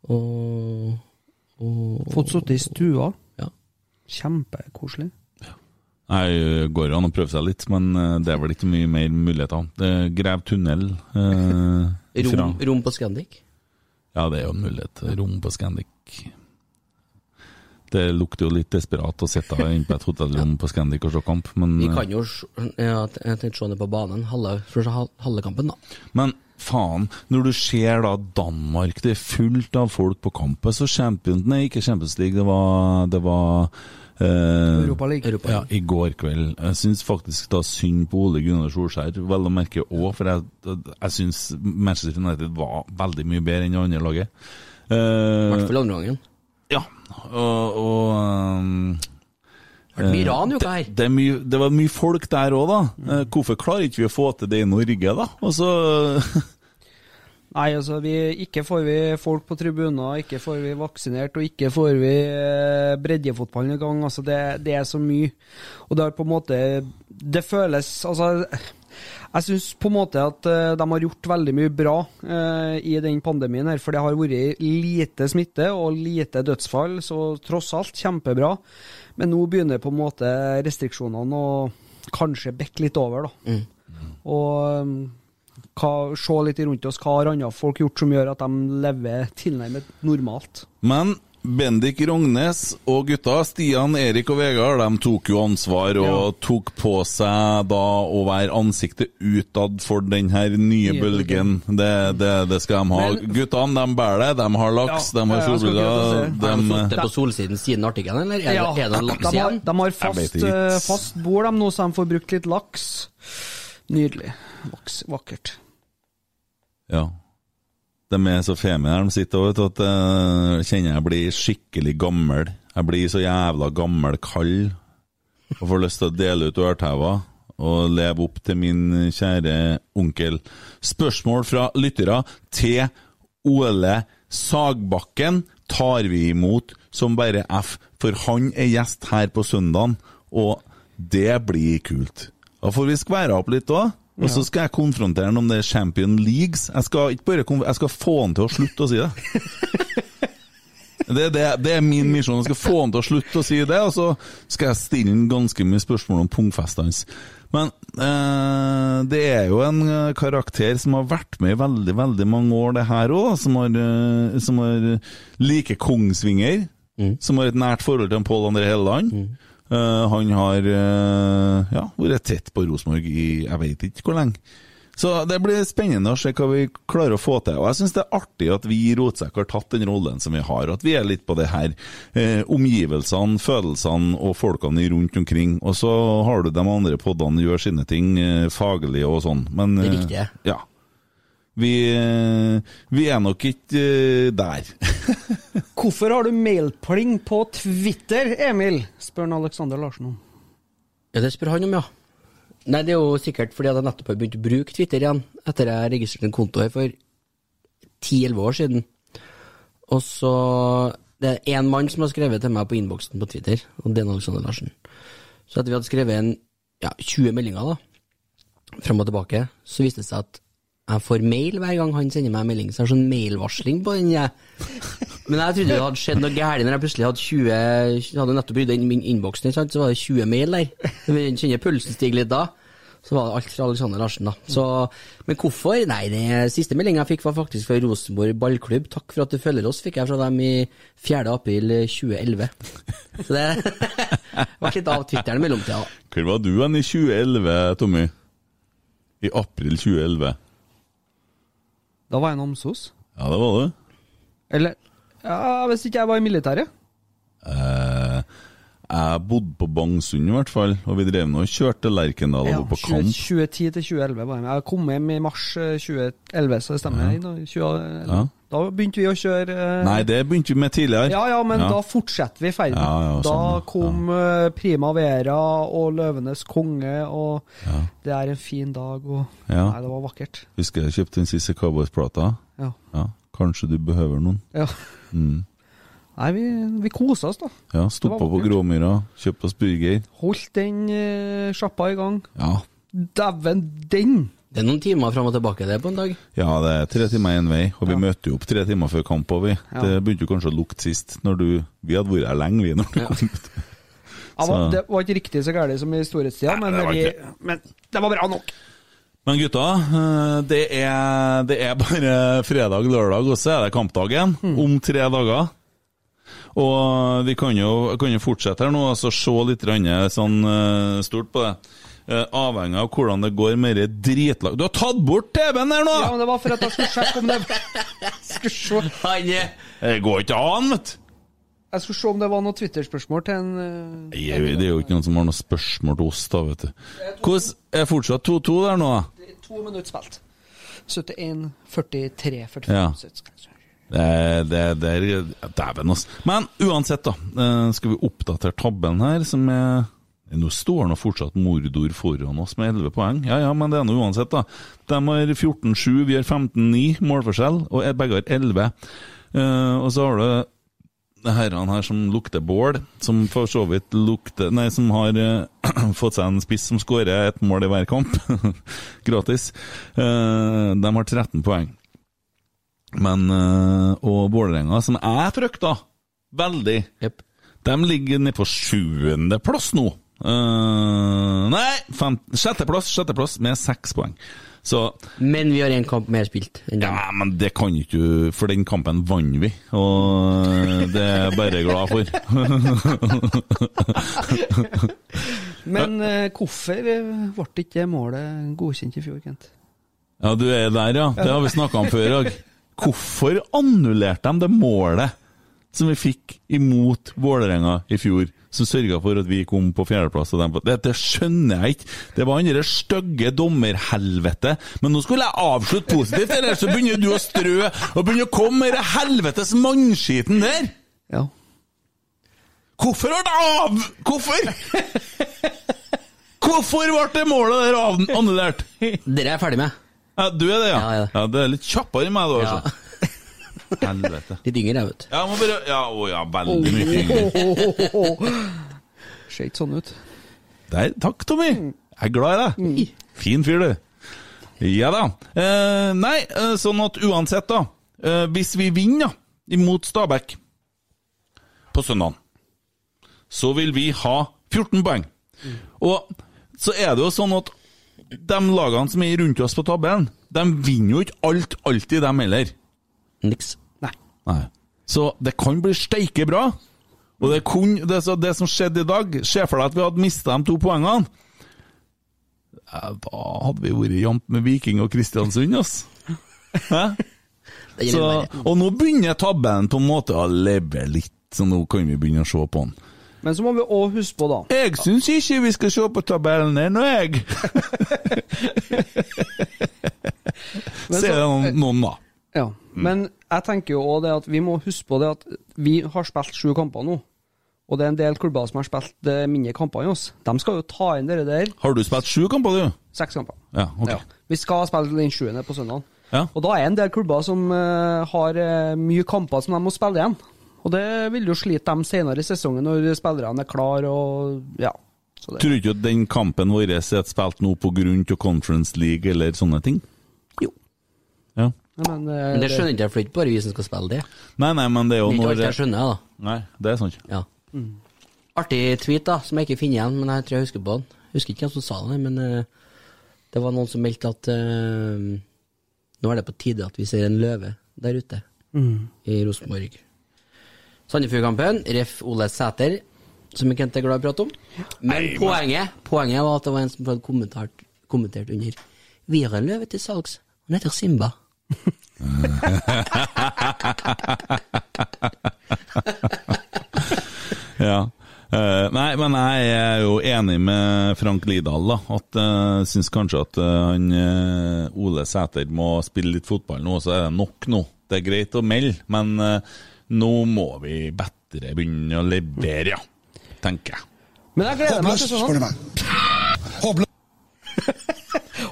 Og, og Fått sitte i stua. Ja. Kjempekoselig. Nei, går an å prøve seg litt, men eh, det er vel ikke mye mer muligheter. Det er tunnel eh, Rom, rom på Scandic. Ja, det er jo en mulighet. Rom på Scandic. Det lukter jo litt desperat å sitte inne på et hotellrom på Scandic og se kamp, men, Vi kan jo ja, Jeg tenkte se det på banen. Halve, halve kampen, da. men faen, når du ser da Danmark, det er fullt av folk på kampen, så Champions Nei, ikke Champions League, det var, det var eh, Europa League. Europa. Ja, i går kveld. Jeg syns faktisk da synd på Ole Gunnar Solskjær, vel å merke òg, for jeg, jeg syns Manchester United var veldig mye bedre enn det andre laget. I Eh, hvert fall andre gangen. Og, og um, Det mye eh, ran i. Det, det, er mye, det var mye folk der òg, da. Mm. Hvorfor klarer ikke vi å få til det i Norge, da? Altså Nei, altså, vi, ikke får vi folk på tribuner, ikke får vi vaksinert, og ikke får vi eh, breddefotballen i gang. Altså, det, det er så mye. Og det har på en måte Det føles Altså, Jeg syns på en måte at eh, de har gjort veldig mye bra eh, i den pandemien her, for det har vært lite smitte og lite dødsfall, så tross alt kjempebra. Men nå begynner på en måte restriksjonene å kanskje bekke litt over, da. Og um, hva, se litt rundt oss, hva har andre folk gjort som gjør at de lever tilnærmet normalt? Men Bendik Rognes og gutta, Stian, Erik og Vegard, de tok jo ansvar og tok på seg da å være ansiktet utad for den her nye, Nye bølgen. Det, det, det skal de ha. Men- Guttene, de bærer det. De har laks, Ja, de har solbriller. Har de De, sittet på solsiden siden artikkelen, eller er, Ja, er det laks de har, igjen? de har fast, eh, fast bord de nå, så de får brukt litt laks. Nydelig. Vaks, vakkert. ja. De er så her de sitter òg, at jeg kjenner jeg blir skikkelig gammel. Jeg blir så jævla gammel kald og får lyst til å dele ut ørtauer og leve opp til min kjære onkel. Spørsmål fra lyttere til Ole Sagbakken tar vi imot som bare F, for han er gjest her på søndagen, og det blir kult. Da får vi skvære opp litt òg. Og så skal jeg konfrontere han om det er Champion Leagues. Jeg skal ikke bare jeg skal få han til å slutte å si det. Det, det, det er min misjon. Jeg skal få han til å slutte å si det, og så skal jeg stille han ganske mye spørsmål om pungfestet hans. Men eh, det er jo en eh, karakter som har vært med i veldig veldig mange år, det her òg. Som har, eh, som har like Kongsvinger. Som har et nært forhold til Pål André Helleland. Eh, han har uh, ja, vært tett på Rosenborg i jeg vet ikke hvor lenge. Så det blir spennende å se hva vi klarer å få til. Og jeg syns det er artig at vi i Rotsekk har tatt den rollen som vi har. At vi er litt på det her eh, omgivelsene, følelsene og folkene rundt omkring. Og så har du de andre poddene gjør sine ting eh, faglig og sånn. Men Det er riktige. Ja. Vi, eh, vi er nok ikke eh, der. Hvorfor har du mailpling på Twitter, Emil? spør han Alexander Larsen om. Ja, det spør han om, ja. Nei, det er jo sikkert fordi jeg nettopp har begynt å bruke Twitter igjen, etter jeg registrerte en konto her for 10-11 år siden. Og så Det er én mann som har skrevet til meg på innboksen på Twitter, og det er Alexander Larsen. Så etter vi hadde skrevet en ja, 20 meldinger, da, fram og tilbake, så viste det seg at jeg får mail hver gang han sender meg en melding, så jeg har sånn mailvarsling på den. Jeg. Men jeg trodde det hadde skjedd noe galt når jeg plutselig hadde 20 Hadde nettopp brydd inn min innboks, så var det 20 mail der. Jeg kjenner pulsen stiger litt da. Så var det alt fra Alexander Larsen, da. Så, men hvorfor? Nei, den siste meldinga jeg fikk, var faktisk fra Rosenborg ballklubb. Takk for at du følger oss, fikk jeg fra dem i 4. april 2011. Så det ble litt av Twitteren i mellomtida. Hvor var du hen i 2011, Tommy? I april 2011? Da var jeg Namsos. Ja, det var du. Eller ja, hvis ikke jeg var i militæret. Eh, jeg bodde på Bangsund i hvert fall, og vi drev nå og kjørte Lerkendal og Ja, var på 20, kamp. 2010 til 2011 var jeg med. Jeg kom hjem i mars eh, 2011, så det stemmer. Ja. Da, 2011. Ja. Da begynte vi å kjøre eh, Nei, det begynte vi med tidligere. Ja, ja, men Ja. da fortsetter vi ferden. Ja, ja, da sånn, kom eh, Prima Vera og Løvenes konge, og det er en fin dag, og. Nei, det var vakkert. Husker jeg kjøpte den siste Cowboys-plata. Ja. Ja, kanskje du behøver noen. ja. Mm. Nei, vi, vi kosa oss, da. Ja, Stoppa på. Gråmyra, kjøpte oss burger. Holdt den sjappa i gang. Ja. Dæven, den! Det er noen timer fram og tilbake det på en dag. ja, det er tre timer én vei, og vi møtte jo opp tre timer før kamp. òg, vi. Ja. Det begynte jo kanskje å lukte sist, når du Vi hadde vært her lenge, vi, når du kom ut. Ja, Det var ikke riktig så gærent som i storhetstida, men, det men det var bra nok. Men gutta, eh, det er, det er bare fredag, lørdag, og så er det kampdagen om tre dager. Og vi kan jo, kan jo fortsette her nå og så se litt grann sånn eh, stort på det. Eh, avhengig av hvordan det går med det dritlag... Du har tatt bort TV-en her nå! Ja, men Det var for at jeg skulle sjekke om det skulle se, Han er Det går ikke an, vet du! Jeg skulle se om det var noe Twitter-spørsmål til en jeg, Det er jo ikke noen som har noe spørsmål til oss, da, vet du. Hvordan er fortsatt 2-2 der nå? Det er To minutter spilt. 71, 43, 45 Ja. 70. Det, det, det er Dæven, altså. Men uansett, da. eh, Skal vi oppdatere tabben her, som er Nå står nå fortsatt Mordor foran oss med 11 poeng. Ja ja, men det er nå uansett, da. De har 14-7, vi har 15-9 målforskjell, og begge har 11. Uh, og så har du herrene her som lukter bål, som for så vidt lukter Nei, som har uh, fått seg en spiss som skårer et mål i hver kamp, gratis, Uh, de har 13 poeng. Men eh, Og Vålerenga, som jeg frykta veldig, de ligger nede på sjuendeplass nå. Eh, nei, fem, sjetteplass, sjetteplass med seks poeng. Så Men vi har én kamp mer spilt enn dem. ja, men det kan ikke du, for den kampen vant vi, og det er jeg bare glad for. Men uh, hvorfor eh, ble ikke målet godkjent i fjor, Kent? Ja, du er der, ja. Det har vi snakka om før i dag. Hvorfor annullerte de det målet som vi fikk imot Vålerenga i fjor, som sørga for at vi kom på fjerdeplass? og dem på- Det, det skjønner jeg ikke. Det var han derre stygge dommerhelvete. Men nå skulle jeg avslutte positivt, eller så begynner du å strø og begynner å komme med den helvetes mannskiten der! Ja. Hvorfor ble det av... Hvorfor? Hvorfor ble det målet der av annullert? Dere er jeg ferdig med. Ja, du er det, ja? Ja, ja. Ja, det er litt kjappere enn meg, du, altså. Helvete. Litt yngre, jeg, vet du. Ja, bare Ja, å ja, veldig mye yngre. Ser ikke sånn ut. Der, takk, Tommy. Jeg er glad i deg. Fin fyr, du. Ja da. Eh, nei, eh, sånn at uansett, da. Eh, hvis vi vinner da, imot Stabæk på søndag, så vil vi ha 14 poeng. Og så er det jo sånn at de lagene som er rundt oss på tabellen, de vinner jo ikke alt alltid, dem heller. Niks. Nei. Nei. Så det kan bli steike bra. Og det, kun, det, så det som skjedde i dag Se for deg at vi hadde mista de to poengene. Ja, Da hadde vi vært jevnt med Viking og Kristiansund, ass. Så, og nå begynner tabben på en måte å leve litt, så nå kan vi begynne å se på den. Men så må vi òg huske på, da Jeg syns ikke vi skal se på tabellen ennå, jeg. Ser er noen, noen da. Ja, men jeg tenker jo også det at vi må huske på det at vi har spilt sju kamper nå. Og det er en del klubber som har spilt eh, mindre kamper enn oss. De skal jo ta inn det der. Har du spilt sju kamper, du? Seks kamper. Ja, ok. Ja. Vi skal spille den sjuende på søndag. Ja. Og da er en del klubber som uh, har eh, mye kamper som de må spille igjen. Og det vil jo slite dem senere i sesongen når spillerne er klar og ja. Tror du ikke at den kampen vår er spilt nå til Conference League eller sånne ting? Ja. men, eh, Men det skjønner ikke jeg, for det er ikke bare vi som skal spille det. Nei, nei, men det er jo Det er ikke alt jeg skjønner, da. Nei, det er sant. Ja. Artig tweet, da, som jeg ikke finner igjen, men jeg tror jeg husker på den. Jeg husker ikke hvem som sa det, men uh, det var noen som meldte at uh, nå er det på tide at vi ser en løve der ute Mm. i Rosenborg. Sandefjordkampen, ref. Ole Sæter, som Kent er glad i å prate om. Men poenget, poenget var at det var en som hadde kommentert, kommentert under Vi har en løve til salgs, han heter Simba. Ja. Uh, nei, men jeg er jo enig med Frank Lidahl, da. At jeg syns kanskje at uh, han eh, Ole Sæter må spille litt fotball nå, så er det nok nå. Det er greit å melde, men nå må vi bedre begynne å levere, ja. Tenker jeg. Men jeg gleder meg til Håpløst, spør du meg. Håpløst.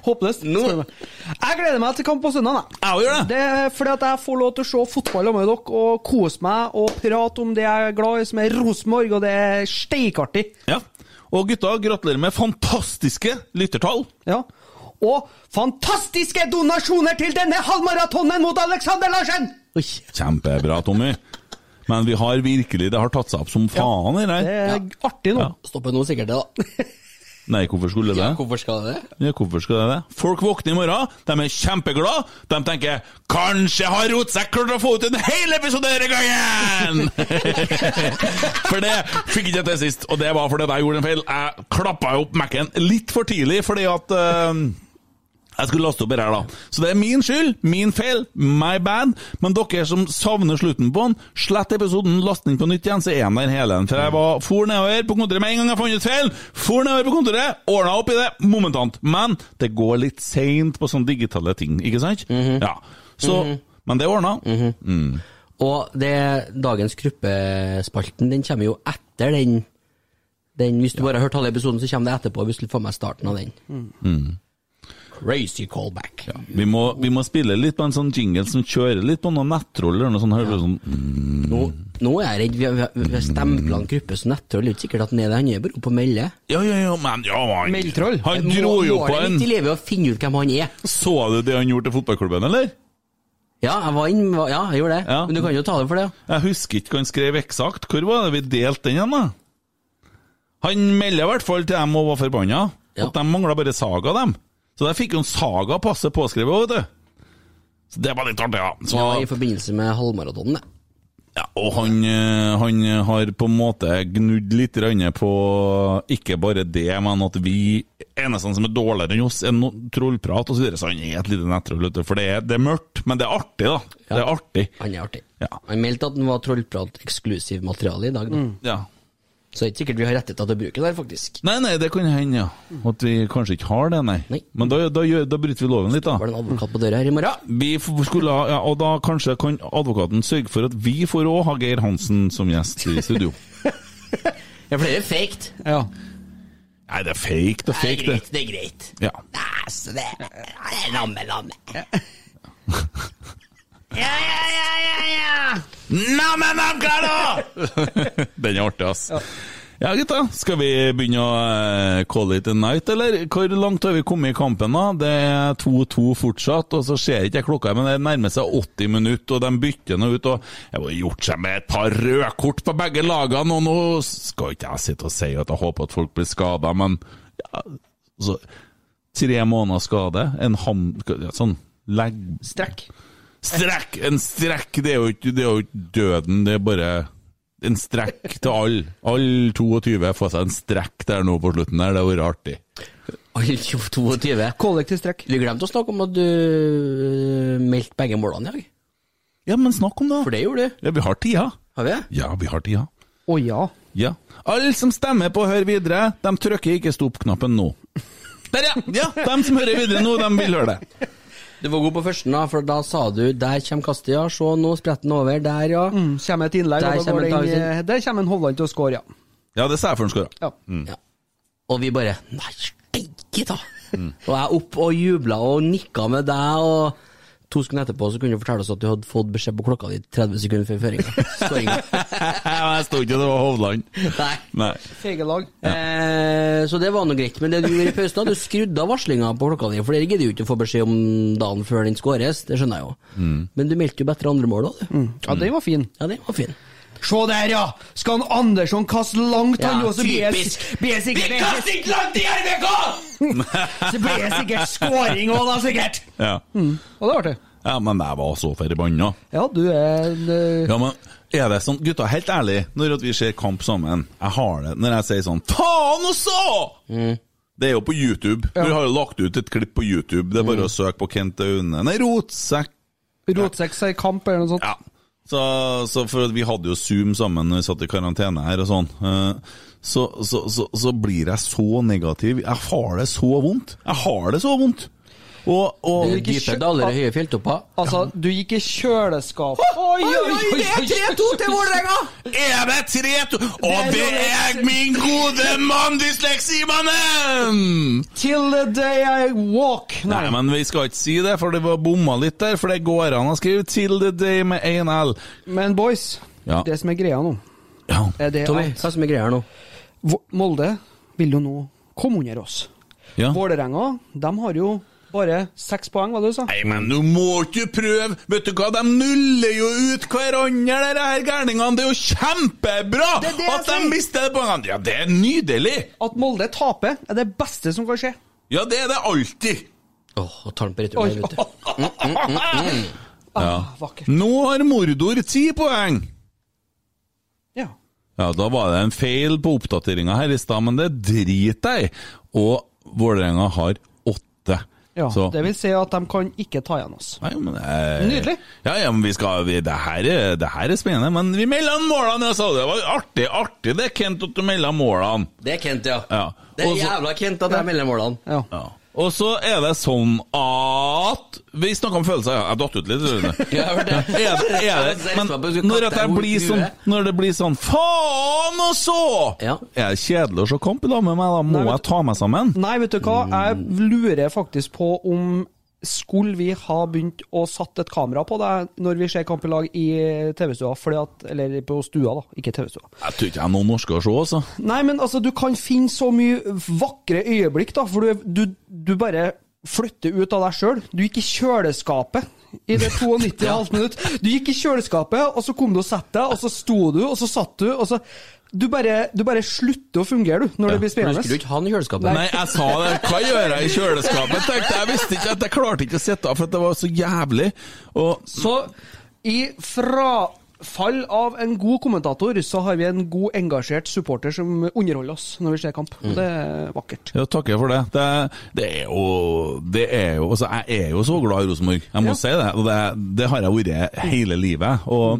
Håpløst. No. Jeg gleder meg til kamp på søndag. jeg. Gjør det. Det er fordi at jeg får lov til å se fotball med dere og kose meg og prate om det jeg er glad i, som er Rosenborg, og det er steikartig. Ja. Og gutta, gratulerer med fantastiske lyttertall. Ja. Og fantastiske donasjoner til denne halvmaratonen mot Alexander Larsen! Oi. Kjempebra, Tommy. Men vi har virkelig Det har tatt seg opp som faen, det Det er artig nå. Ja. Stopper nå sikkert det, da. Nei, hvorfor skulle det? Ja, Hvorfor skal det det? Ja, hvorfor skal det det? Folk våkner i morgen, de er kjempeglade. De tenker 'Kanskje har Rotsekk klart å få ut en hel episode denne gangen!' for det fikk ikke jeg til sist, og det var fordi jeg gjorde en feil. Jeg klappa opp Mac-en litt for tidlig fordi at eh, jeg skulle laste opp her, da. Så det er min skyld, min feil, my bad. Men dere som savner slutten på den, slett episoden, last den på nytt igjen, så er den der hele. For jeg var for nedover på kontoret med en gang jeg fant ut feil. For nedover på kontoret, ordna opp i det momentant. Men det går litt seint på sånne digitale ting, ikke sant? Ja. Så, Men det er ordna. mm. Og det, dagens gruppespalten den kommer jo etter den, den Hvis du bare har hørt halve episoden, så kommer det etterpå hvis du får med starten av den. Crazy callback. Vi må, vi må spille litt på en sånn jingle som kjører litt på noen nettroll eller noe sånt. Ja. sånn mm. Nå, nå er jeg redd vi har, vi har- stempla en gruppe som nettroll. Det er ikke sikkert at han er det. Han er bare oppe og melder. Ja, ja, ja, men ja, han, Meldtroll. han dro jo på en Målet mitt i livet er å finne ut hvem han er. Så du det han gjorde til fotballklubben, eller? Ja, jeg var inn, ja, jeg gjorde det. Ja. Men du kan jo ta det for det. ja. Jeg husker ikke hva han skrev eksakt. Hvor var det vi delte den igjen, da? Han melder i hvert fall til dem og var forbanna. Ja. At de mangla bare Saga, dem. Så der fikk jo en Saga passe påskrevet vet du. Så det var litt artig, ja. Så, Ja, I forbindelse med halvmaratonen, det. ja og han, eh, han har på en måte gnudd litt på ikke bare det, men at vi eneste som er dårligere enn oss, er no trollprat osv. Så, videre. så han er et lite nettroll. For det er, det er mørkt, men det er artig, da. Det er artig. Han er artig. Ja. Han meldte at han var Trollprat eksklusiv materiale i dag. Da. Ja. Så det er ikke sikkert vi har rettigheter til å bruke det der, faktisk. Nei, nei, det kan hende, ja. At vi kanskje ikke har det, nei. Nei. Men da, da, da bryter vi loven litt, da. Var det en advokat på døra her i morgen? Vi skulle ha, ja, Og da kanskje kan advokaten sørge for at vi får òg ha Geir Hansen som gjest i studio. Ja, for det er faked. Ja. Nei, det er fake, det er Det er greit, det er greit. Ja. Nei, så det det er lamme, lamme. Ja, ja, ja, ja, ja! Neimen, avklare! Den er artig, ass. Ja, gutta. Skal vi begynne å eh, call it a night, eller? Hvor langt har vi kommet i kampen, da? Det er 2-2 fortsatt, og så ser ikke jeg klokka, men det nærmer seg 80 minutter, og de bytter nå ut, og det har gjort seg med et par rødkort på begge lagene, og nå skal ikke jeg sitte og si at jeg håper at folk blir skada, men ja, så Tre måneder skade, en ham... Sånn legg... Strekk. Strekk! En strekk, det er jo ikke, det er jo ikke døden, det er bare en strekk til alle. Alle 22 får seg en strekk der nå på slutten der, det hadde vært artig. Alle 22. Kollektiv strekk. Vi glemte å snakke om at du øh, meldte begge målene i dag. Ja, men snakk om det. For det gjorde du. Ja, vi har tida. Har vi? Ja, vi har tida. Å ja. Ja. Alle som stemmer på Hør videre, de trykker ikke stopp-knappen nå. Der, ja! ja! De som hører videre nå, de vil høre det. Du var god på førsten, da, for da sa du 'der kommer kastet', ja. Se nå, spretter den over. Der, ja. Mm, kommer et innlegg, Der og da kommer den, eh, der kommer en Hovland til å score, ja. Ja, det sa jeg før han skåra. ja. ja. Og vi bare Nei, steike ta! Og jeg opp og jubla og nikka med deg, og to sekunder etterpå så kunne du fortelle oss at du hadde fått beskjed på klokka di 30 sekunder før føringa. Jeg sto ikke, det var Hovland. Nei. Nei. Feige lag. Eh, så det var nå greit. Men det du gjorde i pausen, du skrudde av varslinga på klokka di. For dere gidder jo ikke å få beskjed om dagen før den skåres, det skjønner jeg jo. Men du meldte jo bedre andre mål òg, du. Ja, den var fin. Ja, den var fin. Se der, ja! Skal han Andersson kaste langt, han Ja, også? typisk. blir sikkert ikke langt i RBK! Så blir det sikkert scoring òg, da, sikkert. Ja. Og det var artig. ja, men jeg var så forbanna. Ja, du er eh, Ja, men er det sånn, gutta, helt ærlig, når at vi ser kamp sammen Jeg har det når jeg sier sånn Faen også! Det er jo på YouTube. Vi har jo lagt ut et klipp på YouTube. Det er bare å søke på Kent Aune Nei, Rotsekk. Rotsekk sier kamp eller noe sånt. Ja. Så, så for vi hadde jo Zoom sammen når vi satt i karantene her og sånn. eh, Så, så, så, blir jeg så negativ. Jeg har det så vondt. Jeg har det så vondt. Og, og du gikk i daler og høye fjelltopper. Altså, du gikk i kjøleskap Oi, oi, oi! oi. til Vålerenga! Er det 3-2? Og det er min gode mann, Dysleksimannen! Till the day I walk. Nei, men vi skal ikke si det, for det var bomma litt der. For det går an å skrive 'Till the day' med én L. Men boys, Ja. det som er greia nå, Ja. er det Tommy, hva som er greia nå? Molde vil jo nå komme under oss. ja. Vålerenga, de har jo bare seks poeng, hva du sa? Nei, men du må ikke prøve! Vet du hva, de nuller jo ut hverandre, de her gærningene. Det er jo kjempebra Det er det at de sier. mister det poengene! Ja, det er nydelig! At Molde taper, er det beste som kan skje. Ja, det er det alltid. Åh, oh, tar den på retur vet du. Ja. Vakkert. Nå har Mordor ti poeng! Ja. Ja, da var det en feil på oppdateringa her i stad, men det driter jeg i. Og Vålerenga har. Ja. Så- Det vil si at de kan ikke ta igjen oss. Nei, men, eh, Nydelig. Ja, ja, men vi skal, vi, det, her er, det her er spennende, men vi melder målene, jeg sa det. Var artig, artig det, Kent, at du melder målene. Det er Kent, ja. Ja. Det er Også, jævla Kent at jeg melder målene. Ja. Ja. Og så er det sånn at Vi snakka om følelser, ja. Jeg datt ut litt. Ja. Er det, er det, men når, blir sånn, når det blir sånn Faen, og så! Ja. Er det kjedelig å se kamp i lag med meg? Da må Nei, jeg ta meg sammen. Nei, vet du hva? Jeg lurer faktisk på om skulle vi ha begynt å satt et kamera på deg når vi ser kamp i lag i TV-stua, fordi at Eller på stua, da, ikke TV-stua. Jeg tror ikke jeg er noen norske å se, altså. Nei, men altså, du kan finne så mye vakre øyeblikk, da, for du, du, du bare flytter ut av deg sjøl. Du gikk i kjøleskapet i det 92,5 minutt. Du gikk i kjøleskapet, og så kom du og satte deg, og så sto du, og så satt du, og så Du bare, du bare slutter å fungere, du, når det blir spennende. du skulle ikke ha den i kjøleskapet. Nei, jeg sa det. Hva gjør jeg i kjøleskapet? Tenkte jeg. visste ikke at jeg klarte ikke å sitte av, for at det var så jævlig. Og Så i frafall av en god kommentator, så har vi en god engasjert supporter som underholder oss når vi ser kamp. Mm. Det er vakkert. Ja, takker for det. Det, det er jo Det er jo Altså, jeg er jo så glad i Rosenborg, jeg må Ja. si det. Det, det har jeg vært hele livet. Og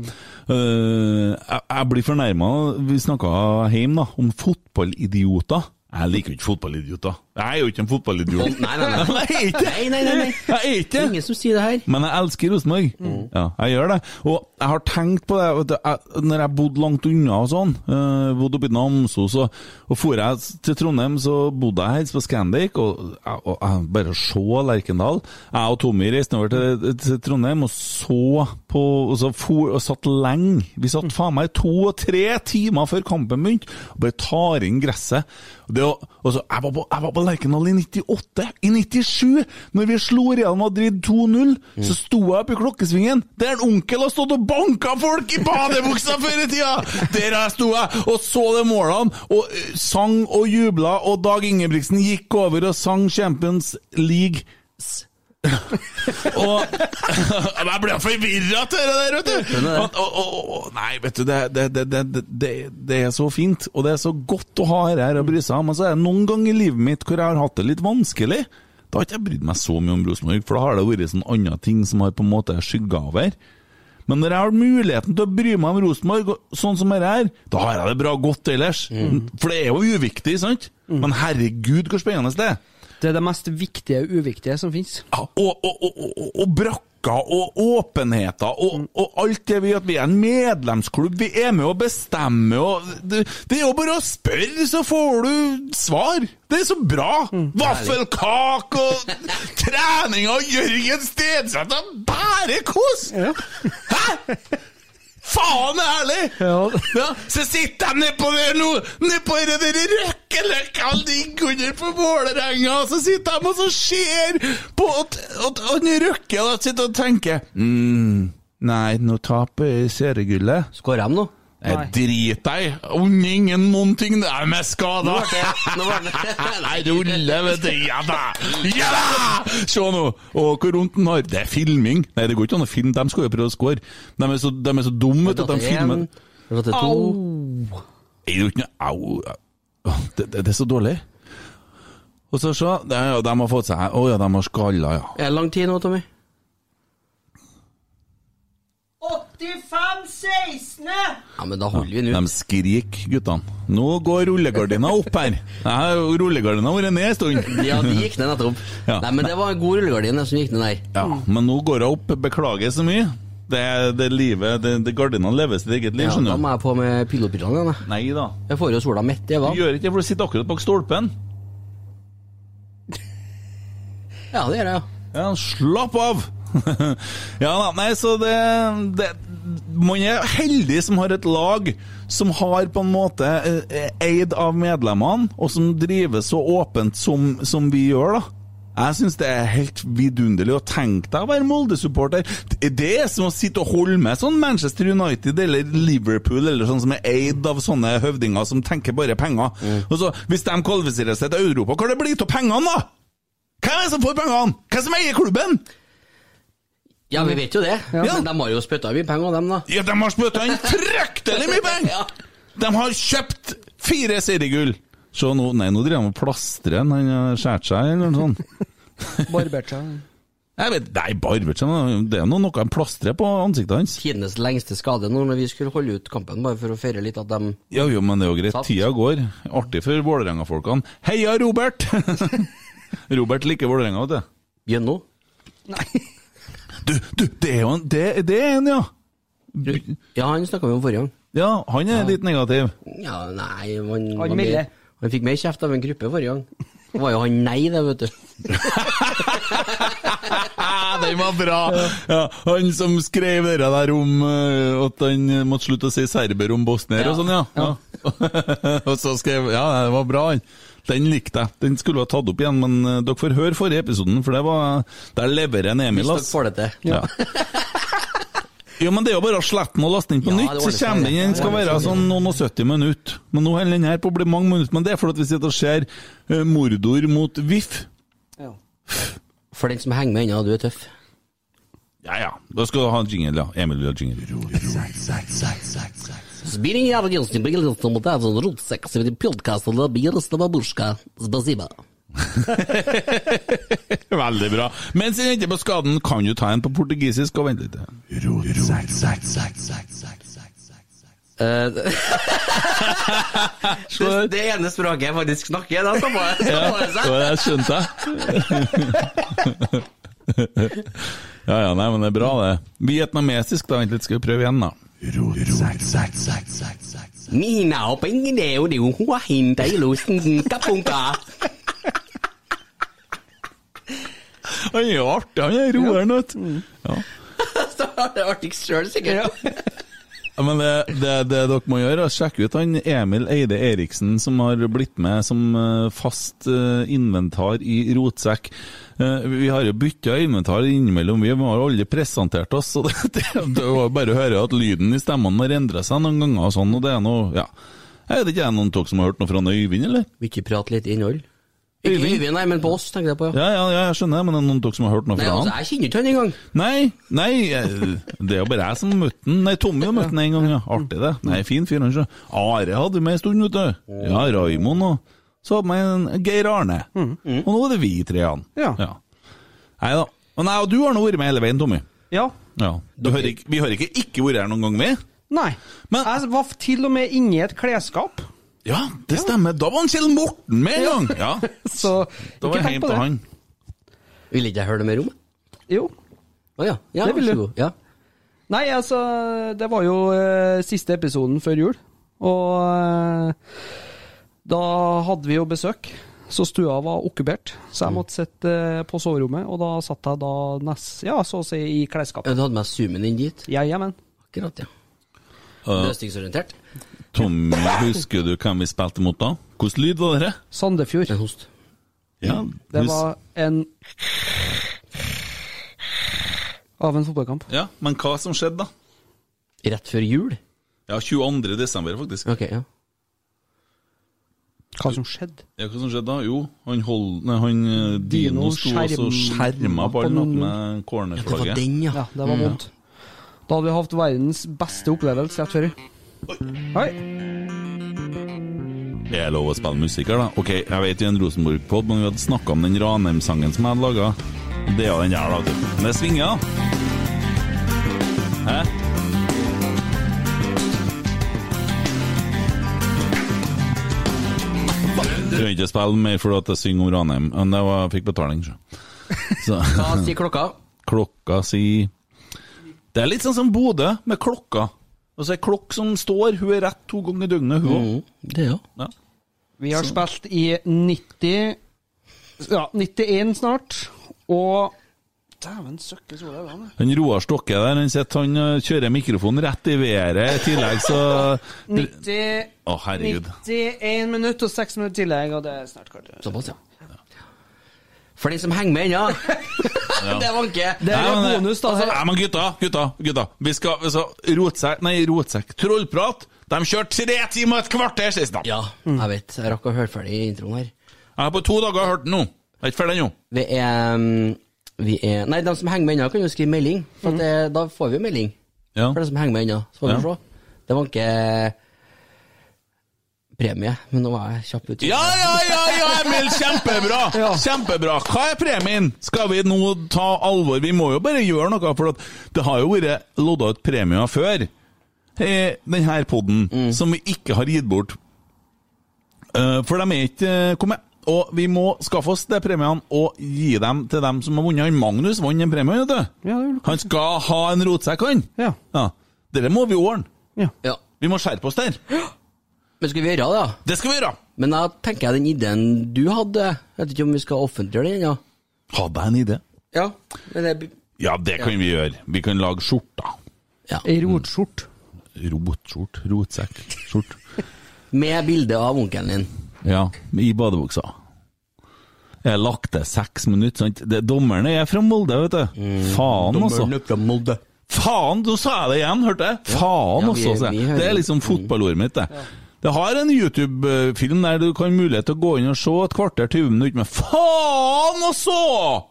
øh, jeg, jeg blir fornærma Vi snakka hjemme da, om fotballidioter. Jeg liker jo ikke fotballidioter. Jeg er jo ikke en fotballidiot. Nei, nei, nei. jeg er ikke det. Nei, nei, nei, nei. Jeg Det ikke ingen som sier det her. Men jeg elsker Rosenborg. Ja, jeg gjør det. Og jeg har tenkt på det jeg, når jeg bodde langt unna og sånn. Uh, bodde oppe i Namsos, og, og for jeg til Trondheim, så bodde jeg helst på Scandic. Og, og, og bare se Lerkendal. Jeg og Tommy reiste over til, til Trondheim og så på og, så for, og satt lenge. Vi satt faen meg to og tre timer før kampen begynte, og bare tar inn gresset. Det, og så, jeg var på, jeg var på Lerkendal i 98. I 97, når vi slo Real Madrid 2-0, så sto jeg oppe i klokkesvingen der en onkel har stått og banka folk i badebuksa før i tida! Der jeg sto jeg og så de målene, og sang og jubla, og Dag Ingebrigtsen gikk over og sang Champions League. Og Jeg ble forvirra av det der, vet du! Og, og, og, nei, vet du, det, det, det, det, er så fint, og det er så godt å ha dette her og bry seg om. Men så er det noen ganger i livet mitt hvor jeg har hatt det litt vanskelig. Da har ikke jeg brydd meg så mye om Rosenborg, for da har det vært sånne andre ting som har på en måte skygga over. Men når jeg har muligheten til å bry meg om Rosenborg, sånn som dette her, da har jeg det bra godt ellers. For det er jo uviktig, sant? Men herregud, hvor spennende det er. Det er det mest viktige og uviktige som finnes. Ja, og, og, og, og, brakker og åpenheter og, og alt det vi at vi er en medlemsklubb, vi er med å bestemme og det, det er jo bare å spørre, så får du svar. Det er så bra! Vaffelkake og trening av Jørgen Stenseth og bare kos! Hæ?! Faen ærlig! Ja. så sitter de nedpå der nå, nedpå det der røkkeløkka ligger under på Vålerenga, og så sitter de og så ser på at, at, at han Røkke og sitter og tenker mm, Nei, nå taper seriegullet. Skårer de nå? Jeg driter deg! Unner ingen noen ting. De er skada. Nei, ruller, vet du. Ja da! Ja da! Se nå! Og hvor vondt han har. Det er filming. Nei, det går ikke an å filme. De skal jo prøve å score. De er så, de er så dumme vet du, at de filmer to. Er det jo ikke noe Au! Det, det, det er så dårlig. Og så se, ja, de har fått seg Å ja, de har skalla, ja. Er det lang tid nå, Tommy? 85-16! Ja, men da holder vi den De skrik, skriker, guttene. Nå går rullegardina opp her. Rullegardina har vært ned en stund. Ja, de gikk ned nettopp. Ja. Nei, men det var en god rullegardin som gikk ned der. Ja, men nå går hun opp. Beklager så mye. Det, det livet, det, det Gardinene lever sitt eget liv, Ja, da skjønner du. må jeg på med pilotbrillene igjen. Nei da. Jeg får jo sola midt i Du gjør ikke det, for du sitter akkurat bak stolpen. Ja, det gjør jeg, ja. Ja, slapp av! ja da, nei, så det, det Man er heldig som har et lag som har på en måte eh, eid av medlemmene, og som driver så åpent som, som vi gjør, da. Jeg syns det er helt vidunderlig å tenke deg å være Molde-supporter. Det er som å sitte og holde med sånn Manchester United eller Liverpool eller sånn som er eid av sånne høvdinger som tenker bare penger. Og så, Hvis de kvalifiserer seg til Europa, hva det blir det av pengene, da? Hvem er det som får pengene? Hvem som eier klubben? Ja, vi vet jo det. Men de har jo spytta mye penger, dem, da. Ja, de har spytta inn fryktelig mye penger! De har kjøpt fire seriegull! Se nå, nei, nå driver han og plastrer, han har skåret seg eller noe sånt. Barbert seg. Jeg vet, Nei, barbert seg, det er nå noe han plastrer på ansiktet hans. Tidenes lengste skade nå når vi skulle holde ut kampen, bare for å feire litt at de Ja, jo, men det er jo greit. Sant. Tida går. Artig for Vålerenga-folkene. Heia, Robert! Robert liker Vålerenga, vet du. Gjenno? Du, du, det er jo en, det, det er en, ja! Ja, han snakka vi om forrige gang. Ja, han er litt negativ. Ja, nei Han, Han var milde. mer- han fikk mer kjeft av en gruppe forrige gang. Det var jo han nei, det, vet du. Den var bra! Ja, han som skrev det der om eh, at han måtte slutte å si serber om bosnier og sånn, ja. ja. og så skrev Ja, det var bra, han. Den likte jeg. Den skulle ha tatt opp igjen, men eh, dere får høre forrige episoden, for det var Der leverer en Emil, Hvis dere får det til. Ja. Jo, men det er jo bare å slette den og laste den på Ja, nytt, så kommer den inn. Den skal være sånn noen og 70 minutter. Men nå holder den her på å bli mange minutter. Men det er fordi at vi sitter og ser uh, Mordor mot VIF. For den som henger med ennå, du er tøff. Ja ja, da skal du ha en jingle, ja. Emil vil ha jingle. Сбери радиоsti бриллиантом вот так вот русак, сегодня подкаст для бирста бабушка. Спасибо. Veldig bra. Mens jeg venter på skaden, kan du ta en på portugisisk og vente litt. Eh, det, det ene språket jeg faktisk snakker, da stopper jeg. Ja, Stopper det jeg var det jeg skjønte. ja ja, nei, men det er bra, det. Vietnamesisk, da. Vent litt, skal vi prøve igjen, da. Og pengene og det er jo hua hinta i lusen kapunka. Han er jo artig, han er roeren, vet du. Ja. Så har det artig sjøl, sikkert. Ja, men det, det, det dere må gjøre, er å sjekke ut han Emil Eide Eriksen som har blitt med som eh, fast eh, inventar i Rotsekk. Eh, Vi har jo bytta inventar innimellom, vi har aldri presentert oss. Så det, det, var bare å høre at lyden i stemmene har endra seg noen ganger, og sånn, og det er noe Ja. Er det ikke, noen av dere som har hørt noe fra Øyvind, eller? Vil ikke prate litt innhold? Ikke Øyvind? Nei, men på oss, tenker jeg på. Ja. Ja, ja, jeg skjønner, men er det noen av dere som har hørt noe Nei, fra altså, han? jeg kjenner ikke han engang. Nei, nei, det er jo bare jeg som har møtt han. Nei, Tommy har møtt han en gang, ja. Artig det. Nei, fin fyr, han sjø. Are hadde vi med en stund, vet du. Ja, Raimond og så hadde man Geir Arne. Og nå er det vi tre Ja. Ja. Nei da. Og nei, og du har nå vært med hele veien, Tommy. Ja. Ja. Du har ikke, vi har ikke ikke vært her noen gang, vi? Nei. Men- jeg var til og med inni et klesskap. Ja, det stemmer. Da var han Kjell Morten med en gang! Ja. Så Da var ikke jeg tenk på til det. han. Vil ikke jeg høre det mer om? Jo. Å ja. ja. Det vil du. Ja. Nei, altså, det var jo uh, siste episoden før jul, og eh, da hadde vi jo besøk. Så stua var okkupert, så jeg måtte sitte eh, på soverommet, og da satt jeg da nest, ja, så å si i klesskapet. Du hadde med zoomen inn dit? Ja, jamen. Akkurat, ja. Uh, Løsningsorientert? Tommy, husker du hvem vi spilte mot da? Hvordan lyd var det? Sandefjord. En host. Ja, Det hus- var en Av en fotballkamp. ja, men hva som skjedde da? Rett før jul? Ja, 22. desember, faktisk. Ok, ja. Hva som skjedde? Ja, hva som skjedde da? Jo, han, hold, nei, han eh, Dino Dino sto og skjerma ballen opp med Det var den, ja. Ja, det var vondt. Da hadde vi hatt verdens beste opplevelse rett før. Er det lov å spille musikk her, da? Ok, jeg vet vi er en Rosenborg-pod, men vi hadde snakka om den Ranheim-sangen som jeg hadde laga. Det er jo den der, da. Men det svinger, da. Hæ? Trenger ikke spille mer fordi at jeg synger om Ranheim, men det var, jeg fikk betaling, så. så. Hva sier klokka? Klokka sier Det er litt sånn som Bodø, med klokka. Altså ei klokk som står, hun er rett to ganger i døgnet, hun òg. Mm, det, òg. Ja. Vi har spilt i 90 Ja, 91 snart, og Dæven søkke sola i vannet. Han Roar Stokke der, han sitter, han øh, kjører mikrofonen rett i været i tillegg, så 90 Å, herregud. 91 minutter og 6 minutter tillegg, og det er snart kvart. Såpass, ja. For de som henger med ennå. det var ikke Det er Nei, bonus, da. Nei, men gutta, gutta, gutta. Vi skal altså, Rotsekk Nei, rotsekk. Trollprat. De kjørte tre timer og et kvarter sist, da. Ja, jeg vet. Jeg rakk å høre ferdig introen her. Jeg har på to dager hørt den nå. Jeg er ikke ferdig ennå. Vi er, mm, vi er Nei, de som henger med ennå, kan jo skrive melding. For at det, da får vi melding. Ja. For de som henger med ennå. Så får vi Ja. se. Det var ikke premie, men nå var jeg kjapp ut. Ja, ja, ja, ja, Emil! Kjempebra! Kjempebra. Hva er premien? Skal vi nå ta alvor? Vi må jo bare gjøre noe, for det har jo vært lodda ut premier før. denne podden, som vi ikke har gitt bort. Eh, for de er ikke eh, kommet. Og vi må skaffe oss de premiene og gi dem til dem som har vunnet. Han Magnus vant en premie, vet du. Ja, det Han skal ha en rotsekk, han. Ja. Ja. Dette må vi ordne. Ja. Ja. Vi må skjerpe oss der. Men skal vi gjøre det, da? Det skal vi gjøre. Men da tenker jeg den ideen du hadde Jeg vet ikke om vi skal offentliggjøre den, ja? Hadde jeg en idé? Ja, men det Ja, det kan vi gjøre. Vi kan lage skjorter. Ei rotskjort. Rotskjort, rotsekk, skjort. Med bilde av onkelen din. Ja, i badebuksa. Jeg lagt til seks minutter, sant. Det, dommerne er fra Molde, vet du. Faen, altså. Dommeren er fra Molde. Faen, nå sa jeg det igjen, hørte jeg? Faen Ja, vi- også, sa vi Det er liksom fotballordet mitt, det. Det har en YouTube-film der du kan mulighet til å gå inn og se et kvarter 20 minutter men Faen også!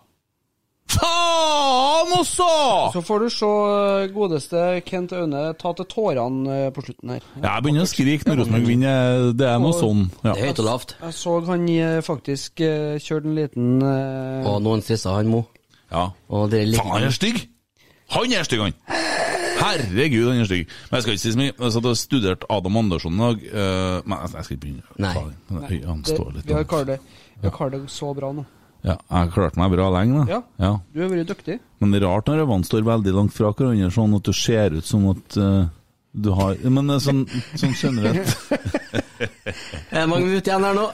Faen også! Så får du se eh, godeste Kent Aune ta til tårene eh, på slutten her. Ja, jeg begynner å skrike når Rosenborg vinner. Det er noe sånn. Ja. Det er høyt og lavt. Jeg så han eh, faktisk kjørte en liten uh... Og noen stressa han Mo. ja. Og det ligger Faen, han er stygg! Han er stygg, han! Herregud, han er stygg. Men jeg skal ikke si så mye. Jeg satt og studerte Adam Andersson i dag. eh, men jeg skal ikke begynne. Nei. Nei. Han, det, står litt Vi har Karl det så bra nå. Ja, jeg har klart meg bra lenge, da. Ja. Ja. Du har vært dyktig. Men det er rart når øynene står veldig langt fra hverandre, sånn at du ser ut som at uh, du har Men eh, sånn, sånn generelt Er det mange minutter igjen her nå?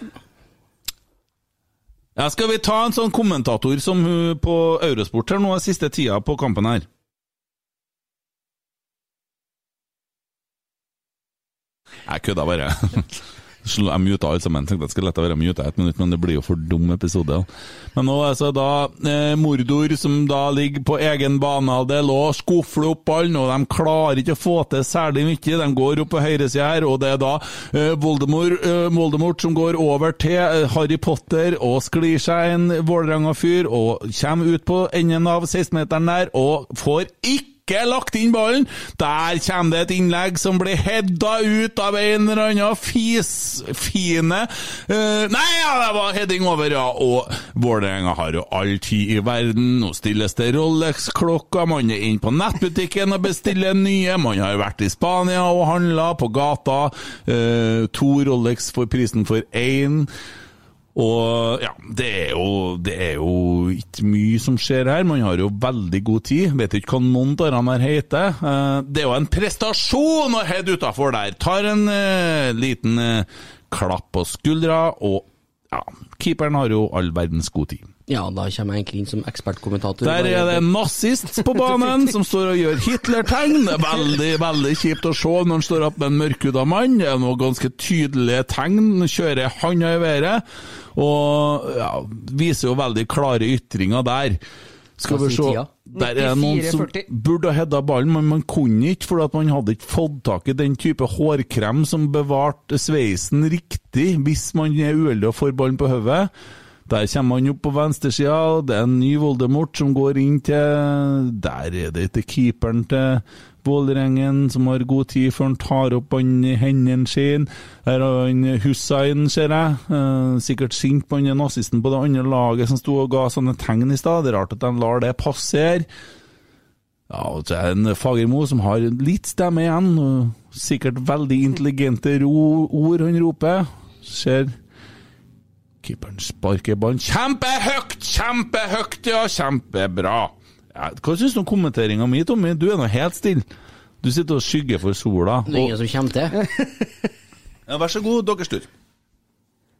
ja, Skal vi ta en sånn kommentator som hun på Eurosport her nå siste tida på kampen her? Jeg kødda bare. Jeg muta alle sammen. Tenkte jeg skulle lette være muta et minutt, men det blir jo for dum episode. Men nå er altså da eh, Mordor som da ligger på egen banehalvdel og skufler opp ballen, og de klarer ikke å få til særlig mye. De går opp på høyresida her, og det er da eh, Voldemort, eh, Voldemort som går over til eh, Harry Potter og sklir seg en Vålerenga-fyr og kommer ut på enden av 16-meteren der og får ikke ikke lagt inn ballen. Der kommer det et innlegg som blir hedda ut av en eller annen fisfine uh, Nei, ja, det var heading over, ja. Og Vålerenga har jo all tid i verden. Nå stilles det Rolex-klokka, man er inn på nettbutikken og bestiller nye. Man har vært i Spania og handla på gata. Uh, to Rolex for prisen for én. Og ja, det er, jo, det er jo ikke mye som skjer her. Man har jo veldig god tid. Vet ikke hva noen av dem her heter. Eh, Det er jo en prestasjon å heade utafor der. Tar en eh, liten eh, klapp på skuldra, og ja, keeperen har jo all verdens god tid. Ja, da kommer jeg egentlig inn som ekspertkommentator. Der er det en nazist på banen som står og gjør Hitler-tegn. Det er veldig veldig kjipt å se når han står opp med en mørkhuda mann. Det er noen ganske tydelige tegn. Kjører handa i været og ja, viser jo veldig klare ytringer der. Skal vi se? Der er noen som burde ha hedda ballen, men man kunne ikke, for at man hadde ikke fått tak i den type hårkrem som bevarte sveisen riktig hvis man er uheldig og får ballen på hodet. Der kommer han opp på venstresida, det er en ny Voldemort som går inn til Der er det til keeperen til Vålerengen som har god tid før han tar opp han i hendene sine. Der har han Hussein, ser jeg. Eh, sikkert sint på han nazisten på det andre laget som sto og ga sånne tegn i stad. Det er rart at de lar det passere. Ja, og så er det en Fagermo som har litt stemme igjen. Sikkert veldig intelligente ord han roper. Ser Keeperen sparker ballen kjempehøyt! Kjempehøyt, ja! Kjempebra! Ja, hva syns du om kommenteringa mi, Tommy? Du er nå helt stille. Du sitter og skygger for sola. Det er ingen som kommer til. Ja, vær så god, deres tur.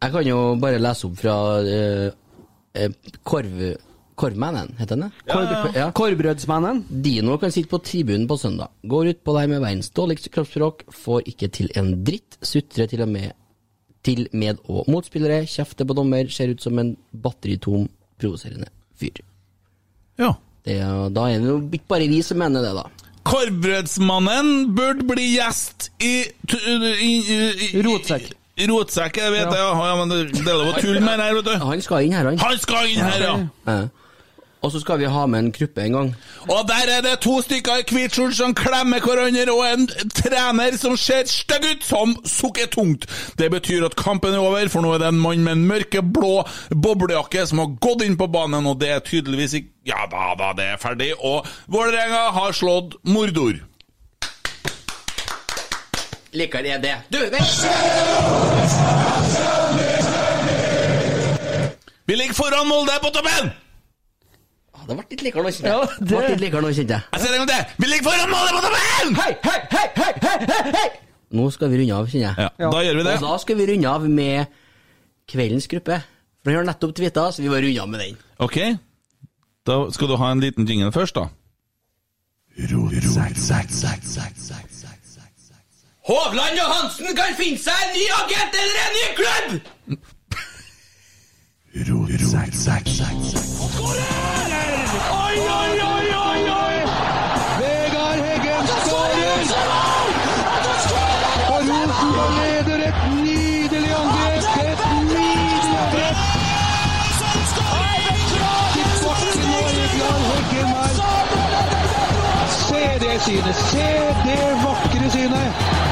Jeg kan jo bare lese opp fra uh, eh, Korv... Korvmannen, heter den det? Korv, ja. Korvbrødsmannen. Dino kan sitte på tribunen på søndag. Går utpå der med verdens dårligste kroppsspråk, får ikke til en dritt, sutrer til og med til med- og motspillere, kjefter på dommer, ser ut som en batteritom, provoserende fyr. Ja. Det, da er det jo ikke bare vi som mener det, da. Korvbrødsmannen burde bli gjest i, i, i, i Rotsekk. Rotsekk, jeg vet det. Ja. Ja, men det, det er lov å tulle med det her, vet du. Han skal inn her, han. Han skal inn her, ja! Ja. Og så skal vi ha med en Kruppe en gang. Og der er det to stykker i hvit skjorte som klemmer hverandre, og en trener som ser stygg ut, som sukker tungt. Det betyr at kampen er over, for nå er det en mann med en mørkeblå boblejakke som har gått inn på banen, og det er tydeligvis ikke Ja da, da, det er ferdig. Og Vålerenga har slått Mordor. Liker jeg det. Du, vent! Vi ligger foran Molde på toppen! Det ble litt likere nå, kjente jeg. Ja, det... ble litt likere nå, kjente jeg. Jeg ser det en gang til! Vi ligger foran målet på tabellen! Hei, hei, hei, hei, hei, hei, hei! Nå skal vi runde av, kjenner jeg. Ja, Da gjør vi det. Og da skal vi runde av med kveldens gruppe. For den har nettopp tvitra, så vi må runde av med den. Ok. Da skal du ha en liten jingle først, da. Hovland og Hansen kan finne seg en ny agent eller en ny klubb! Oi, oi, oi, oi, oi! Vegard Heggen skårer! Og Rosenborg leder et nydelig angrep! Et nydelig angrep! Tilbake nå, Vegard Heggen her. Se det synet! Se det vakre synet!